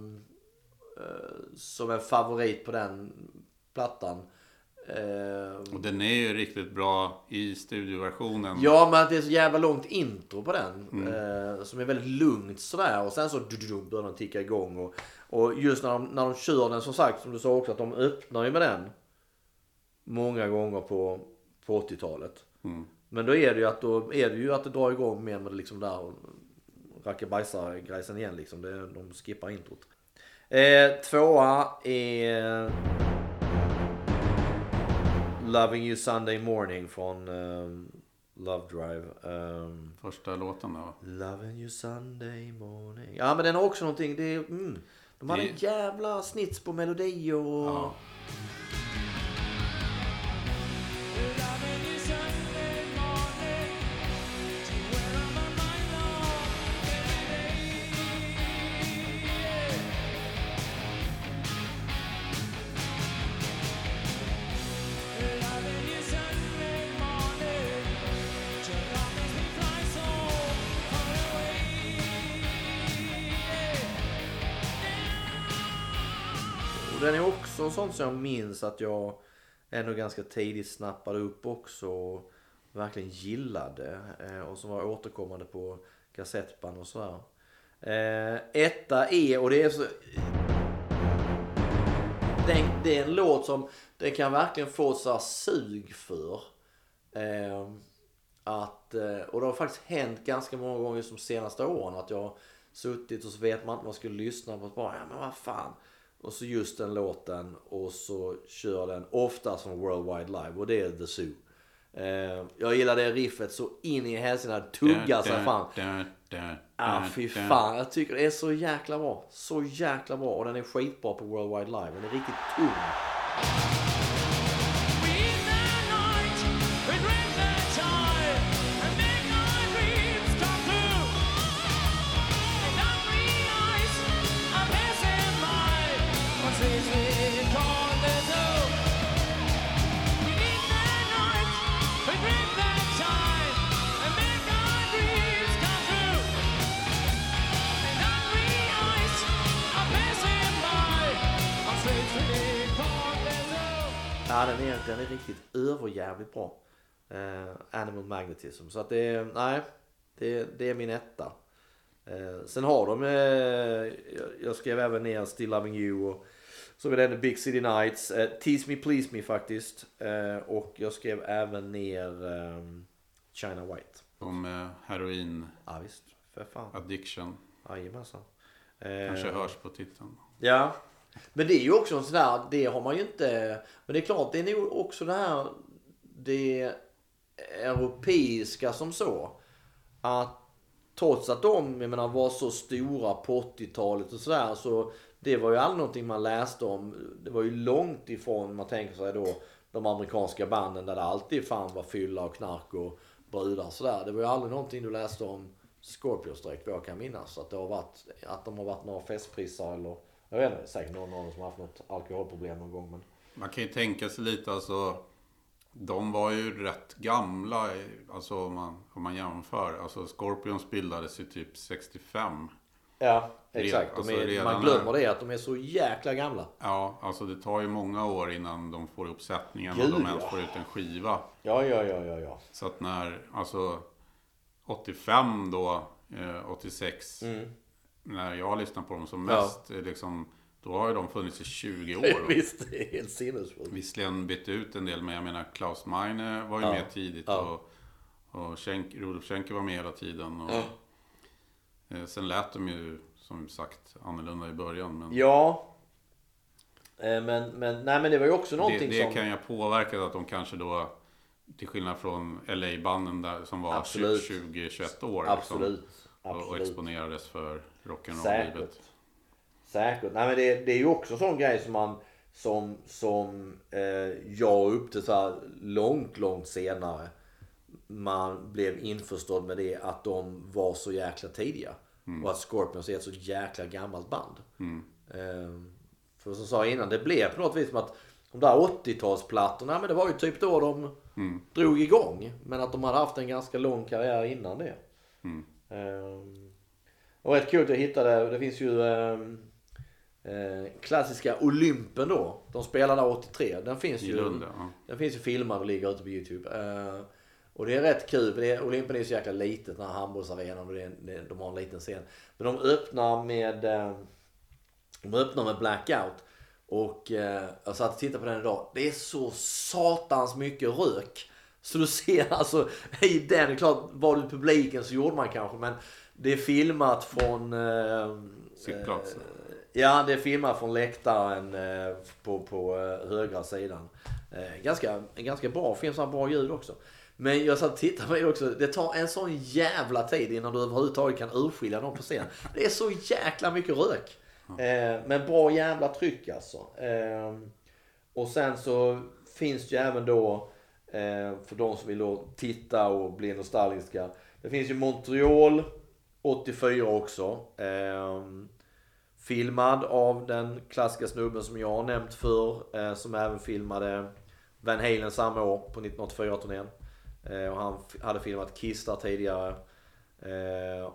som en favorit på den plattan. Ehm, Och den är ju riktigt bra i studioversionen. ja men det är så jävla långt intro på den. Mm. eh, som är väldigt lugnt sådär. Och sen så börjar den ticka igång. Och, och just när de, när de kör den som sagt som du sa också att de öppnar ju med den. Många gånger på, på 80-talet. Mm. Men då är det ju att, då är det ju att det drar igång mer med liksom där rackabajsar-grejsen igen liksom. Det, de skippar introt. Eh, tvåa är Loving You Sunday Morning från ehm, Love Drive. Ehm, Första låten då. Loving You Sunday Morning. Ja men den har också någonting. Det är, mm, de hade Det- en jävla snits på melodi och... Ja. Den sånt som jag minns att jag ändå ganska tidigt snappade upp också och verkligen gillade. Eh, och som var återkommande på kassettband och sådär. Eh, etta är, och det är så... Den, det är en låt som den kan verkligen få så sug för. Eh, att, och det har faktiskt hänt ganska många gånger som de senaste åren att jag har suttit och så vet man inte vad man skulle lyssna på. Och bara, ja men vad fan. Och så just den låten och så kör den ofta som Worldwide Live och det är The Zoo. Eh, jag gillar det riffet så in i hälsena, tuggar sig fram. Ah fy fan, jag tycker det är så jäkla bra. Så jäkla bra och den är skitbra på Worldwide Live. Den är riktigt tung. Den är, den är riktigt överjävligt bra. Eh, Animal Magnetism. Så att det är, nej, det, det är min etta. Eh, sen har de, eh, jag, jag skrev även ner Still Loving You och så var den Big City Nights. Eh, Tease Me Please Me faktiskt. Eh, och jag skrev även ner ehm, China White. Om heroin Ja visst, för fan. addiction. Jajamensan. Kanske Eh, hörs på titeln. Ja. Men det är ju också en sån där, det har man ju inte. Men det är klart, det är nog också det här, det europeiska som så. Att trots att de, jag menar, var så stora på 80-talet och sådär. Så det var ju aldrig någonting man läste om. Det var ju långt ifrån, man tänker sig då, de amerikanska banden där det alltid fan var fylla och knark och brudar och sådär. Det var ju aldrig någonting du läste om Scorpions direkt vad jag kan minnas. Att, det har varit, att de har varit några festprissar eller jag vet inte, säkert någon av dem som har haft något alkoholproblem någon gång. Men Man kan ju tänka sig lite alltså. De var ju rätt gamla, alltså om man, om man jämför. Alltså Scorpions bildades ju typ 65. ja, exakt. alltså är, man glömmer det att de är så jäkla gamla. Ja, alltså det tar ju många år innan de får ihop sättningen Gud, och de ens ja. får ut en skiva. Ja, ja, ja, ja, ja. Så att när, alltså 85 då, eh, 86, när jag lyssnade på dem som. Ja. mest, eh, liksom, då har ju de funnits i 20 år. Visst, det är helt sinnessjukt. Visserligen bytt ut en del, men jag menar Klaus Meine var ju Ja. med tidigt Ja. och, och Schenk, Rudolf Schenker var med hela tiden. Och, eh, sen lät de ju som sagt annorlunda i början. Men Ja. Eh, Men, men, nej men det var ju också det, någonting det som... kan ju ha påverkat att de kanske då, till skillnad från LA-banden där som var Absolut. 20-21 år. Absolut. Liksom, och, och Absolut. exponerades för rock'n'roll-livet. Säkert. Säkert. Nej men det, det är ju också en sån grej som man som, som eh, jag upptäckte så här långt, långt senare. Man blev införstådd med det att de var så jäkla tidiga. Och att Scorpions är ett så jäkla gammalt band. Eh, för som jag sa innan, det blev på något vis som att de där 80-talsplattorna, men det var ju typ då de drog igång. Men att de hade haft en ganska lång karriär innan det. Ehm, och rätt att jag hittade, det finns ju ehm, eh, klassiska Olympen då. De spelade där 83. Den finns I ju, Lund, ja. den finns ju filmad och ligger ute på Youtube. Eh, och det är rätt kul, för det är, Olympen är ju så jäkla litet, den här handbollsarenan och det är, det, de har en liten scen. Men de öppnar med, eh, de öppnar med Blackout. Och eh, jag satt och tittade på den idag. Det är så satans mycket rök. Så du ser alltså i den, det är klart var du i publiken så gjorde man kanske men det är filmat från... Eh, Sittplatsen. Ja, det är filmat från läktaren eh, på, på eh, högra sidan. Eh, ganska, en ganska bra film, så bra ljud också. Men jag satt och tittade på det också. Det tar en sån jävla tid innan du överhuvudtaget kan urskilja någon på scen. Det är så jäkla mycket rök. Eh, men bra jävla tryck alltså. Eh, och sen så finns det ju även då, eh, Eh, för de som vill då titta och bli nostalgiska. Det finns ju Montreal 84 också. Ehm, filmad av den klassiska snubben som jag har nämnt för eh, Som även filmade Van Halen samma år på 1984-turnén. Eh, och han hade filmat Kiss där tidigare.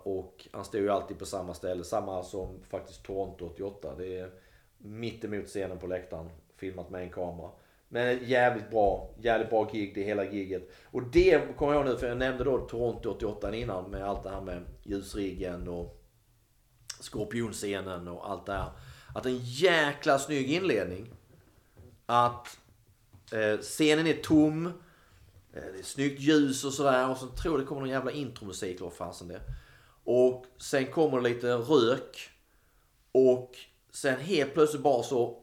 Och han stod ju alltid på samma ställe. Samma som faktiskt Toronto 88. Det är mitt emot scenen på läktaren. Filmat med en kamera. Men jävligt bra, jävligt bra gig det hela giget. Och det kommer jag ihåg nu för jag nämnde då Toronto 88 innan med allt det här med ljusriggen och skorpionscenen och allt det här. Att en jäkla snygg inledning. Att eh, scenen är tom. Eh, det är snyggt ljus och sådär. Och så tror jag det kommer någon jävla intromusik eller vad fasen det är. Och sen kommer det lite rök. Och sen helt plötsligt bara så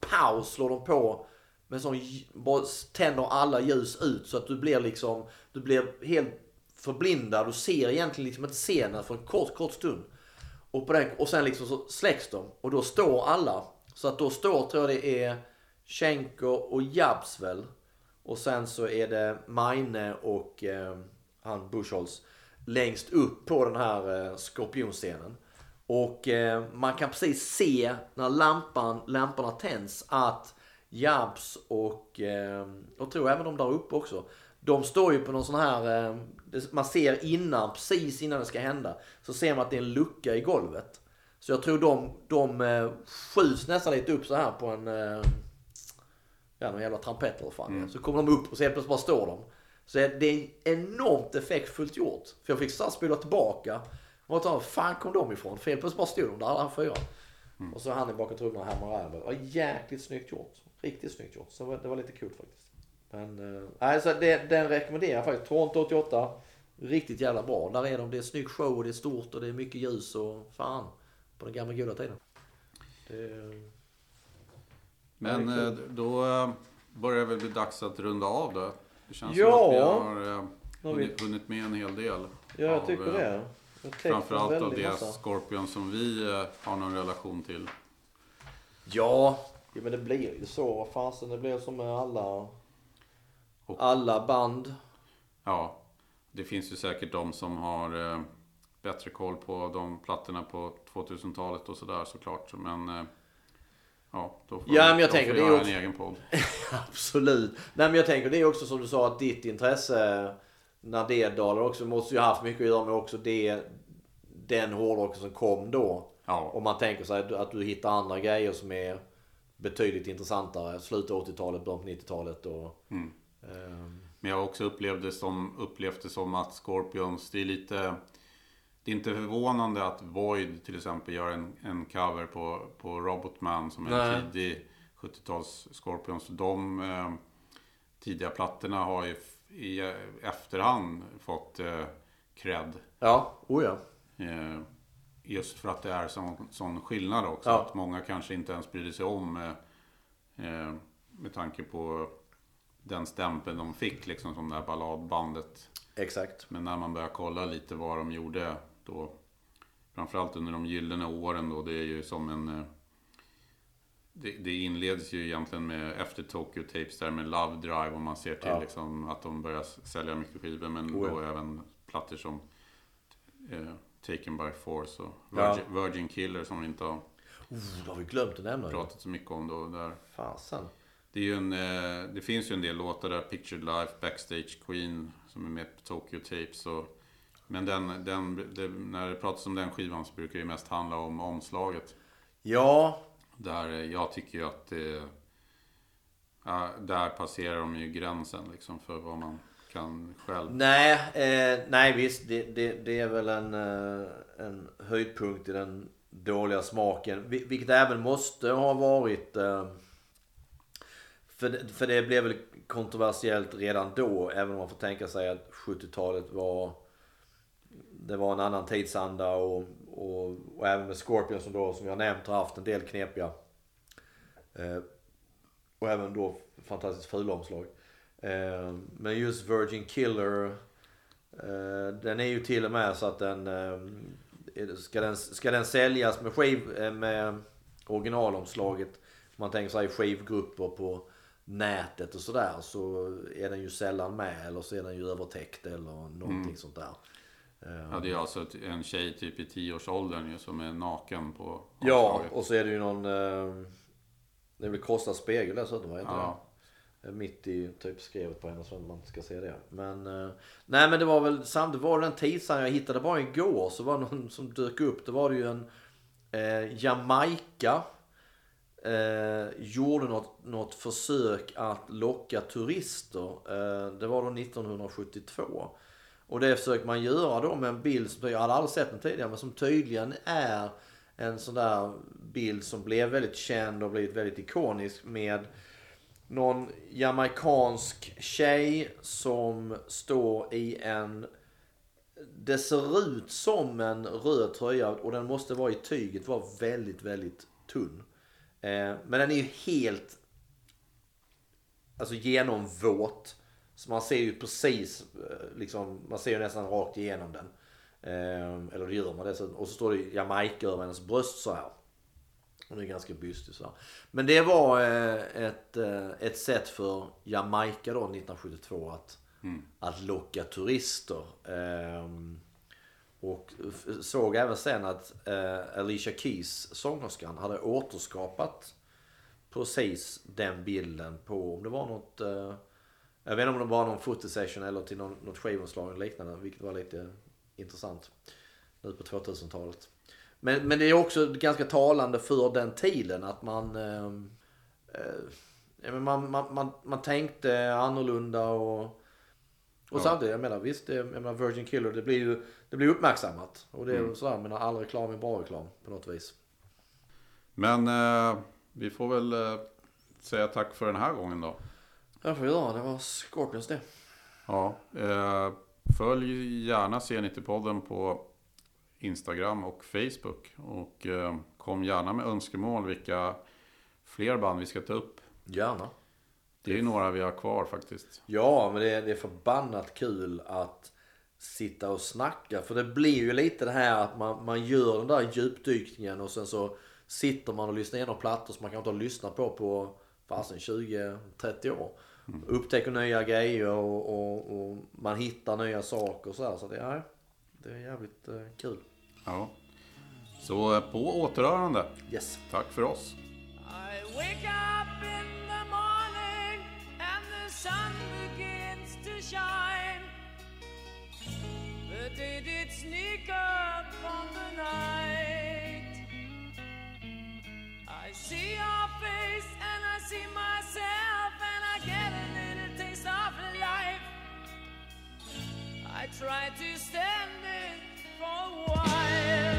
paus slår de på. Men som bara tänder alla ljus ut så att du blir liksom, du blir helt förblindad. Du ser egentligen liksom inte scenen för en kort, kort stund. Och, på den, och sen liksom så släcks de och då står alla. Så att då står, tror jag det är Schenker och Jabs väl. Och sen så är det Meine och eh, han Buchholz längst upp på den här eh, skorpionscenen. Och eh, man kan precis se när lampan, lamporna tänds att Jabs och, eh, och tror även de där uppe också. De står ju på någon sån här, eh, man ser innan, precis innan det ska hända. Så ser man att det är en lucka i golvet. Så jag tror de, de eh, skjuts nästan lite upp så här på en, ja, någon jävla trampett eller fan Mm. Så kommer de upp och så helt plötsligt bara står de. Så det är enormt effektfullt gjort. För jag fick här spola tillbaka. Och ta, fan kom de ifrån? För helt plötsligt bara stod de där alla fyra. Mm. Och så han är bakom trummorna och hämmar över. Det var jäkligt snyggt gjort. Riktigt snyggt gjort. Så det var, lite kul faktiskt. Men, eh, nej, så det, den rekommenderar jag faktiskt. Toronto 88. Riktigt jävla bra. Där är de. Det är snygg show och det är stort och det är mycket ljus och fan. På den gamla goda tiden. Det, Men det eh, då eh, börjar det väl bli dags att runda av då. Det känns Ja. som att vi har eh, hunnit, hunnit med en hel del. ja, jag av, tycker det. Jag Framförallt av det massa. Scorpion som vi eh, har någon relation till. Ja, ja, men det blir ju så. Vad fasen, det blir som med alla, alla band. Ja, det finns ju säkert de som har eh, bättre koll på de plattorna på 2000-talet och sådär såklart. Men eh, ja, då får Ja, men jag de tänker får det är göra också- en egen podd. Absolut. Nej men jag tänker det är också som du sa att ditt intresse när det dalar också måste ju ha haft mycket att göra med också det, den hårdrocken som kom då. Ja. Om man tänker sig att du hittar andra grejer som är betydligt intressantare. Slutet av 80-talet, början på 90-talet och... Mm. ehm, Men jag har också upplevt det som, upplevt det som att Scorpions, det är lite... Det är inte förvånande att Void till exempel gör en, en cover på, på Robotman som är Nej. en tidig 70-tals Scorpions. De eh, tidiga plattorna har ju i eh, efterhand fått eh, cred. ja, oh ja. Eh, just för att det är sån, sån skillnad också. Ja. Att många kanske inte ens brydde sig om eh, eh, med tanke på den stämpeln de fick liksom som det här balladbandet. Exakt. Men när man börjar kolla lite vad de gjorde då Framförallt under de gyllene åren då, det är ju som en eh, det, det inleds ju egentligen med efter Tokyo Tapes där med Love Drive och man ser till Ja. liksom att de börjar sälja mycket skivor men Oh ja. då även plattor som eh, Taken by Force och Ja. Virgin, Virgin Killer som vi inte har Oh, har vi glömt att nämna. pratat så mycket om då. Där. Fasen. Det, är ju en, eh, det finns ju en del låtar där, Pictured Life, Backstage Queen som är med på Tokyo Tapes. Och, men den, den, det, när det pratas om den skivan så brukar det mest handla om omslaget. Ja, Där eh, jag tycker ju att det, ja, där passerar de ju gränsen liksom för vad man kan själv. Nej, eh, nej visst. Det, det, det är väl en, eh, en höjdpunkt i den dåliga smaken. Vilket även måste ha varit... Eh, för, det- för det blev väl kontroversiellt redan då. Även om man får tänka sig att 70-talet var... Det var en annan tidsanda och, och, och även med Scorpion som då som jag nämnt har haft en del knepiga. Eh, och även då fantastiskt fula omslag. Eh, men just Virgin Killer. Eh, den är ju till och med så att den. Eh, det- ska, den ska den säljas med skiv med originalomslaget. Om man tänker sig skivgrupper på nätet och sådär. Så är den ju sällan med. Eller så är den ju övertäckt eller någonting sånt där. Ja, det är alltså en tjej typ i tioårsåldern ju som är naken på ja, omslaget. och så är det ju någon. Det är väl krossad spegel dessutom, inte det? Ja. Eh, mitt i typ skrevet på henne så att man ska se det. Men, eh, nej men det var väl samtidigt var det den tidsen jag hittade bara igår så var det någon som dök upp. Det var det ju en eh, Jamaica. Eh, gjorde något, något försök att locka turister. Eh, det var då 1972. Och det försöker man göra då med en bild som jag hade aldrig sett den tidigare men som tydligen är en sån där bild som blev väldigt känd och blivit väldigt ikonisk med någon jamaikansk tjej som står i en... Det ser ut som en röd tröja och den måste vara i tyget, var väldigt, väldigt tunn. Eh, men den är ju helt alltså genomvåt. Så man ser ju precis, eh, liksom, man ser ju nästan rakt igenom den. Eh, eller det gör man dessutom. Och så står det Jamaica över hennes bröst så här. Och det är ganska bystigt så här. Men det var eh, ett, eh, ett sätt för Jamaica då 1972 att, att locka turister. Ehm, och såg även sen att eh, Alicia Keys, sångerskan, hade återskapat precis den bilden på, om det var något, jag vet inte om det var någon fotosession eller till någon, något skivomslag eller liknande, vilket var lite intressant nu på 2000-talet. Men, men det är också ganska talande för den tiden att man, eh, eh, man, man, man, man tänkte annorlunda och... Och Ja. samtidigt, jag menar visst, det, jag menar Virgin Killer, det blir ju det blir uppmärksammat. Och det är Mm. sådär, menar all reklam är bra reklam på något vis. Men eh, vi får väl eh, säga tack för den här gången då. Jag får göra, det var Scorpions det. Ja, eh, följ gärna C90-podden på Instagram och Facebook. Och eh, kom gärna med önskemål vilka fler band vi ska ta upp. Gärna. Det är några vi har kvar faktiskt. Ja, men det är, det är förbannat kul att sitta och snacka. För det blir ju lite det här att man, man gör den där djupdykningen och sen så sitter man och lyssnar igenom plattor som man kanske inte har lyssnat på på fasen 20-30 år. Upptäcker nya grejer och, och, och man hittar nya saker och så här. Så det, ja, det är jävligt eh, kul. Ja. Så eh, på återhörande. Yes. Tack för oss. I wake up in the morning and the sun begins to shine. The day did sneak up on the night. I see your face and I see myself and I get a little taste of life. I try to stand it for a while.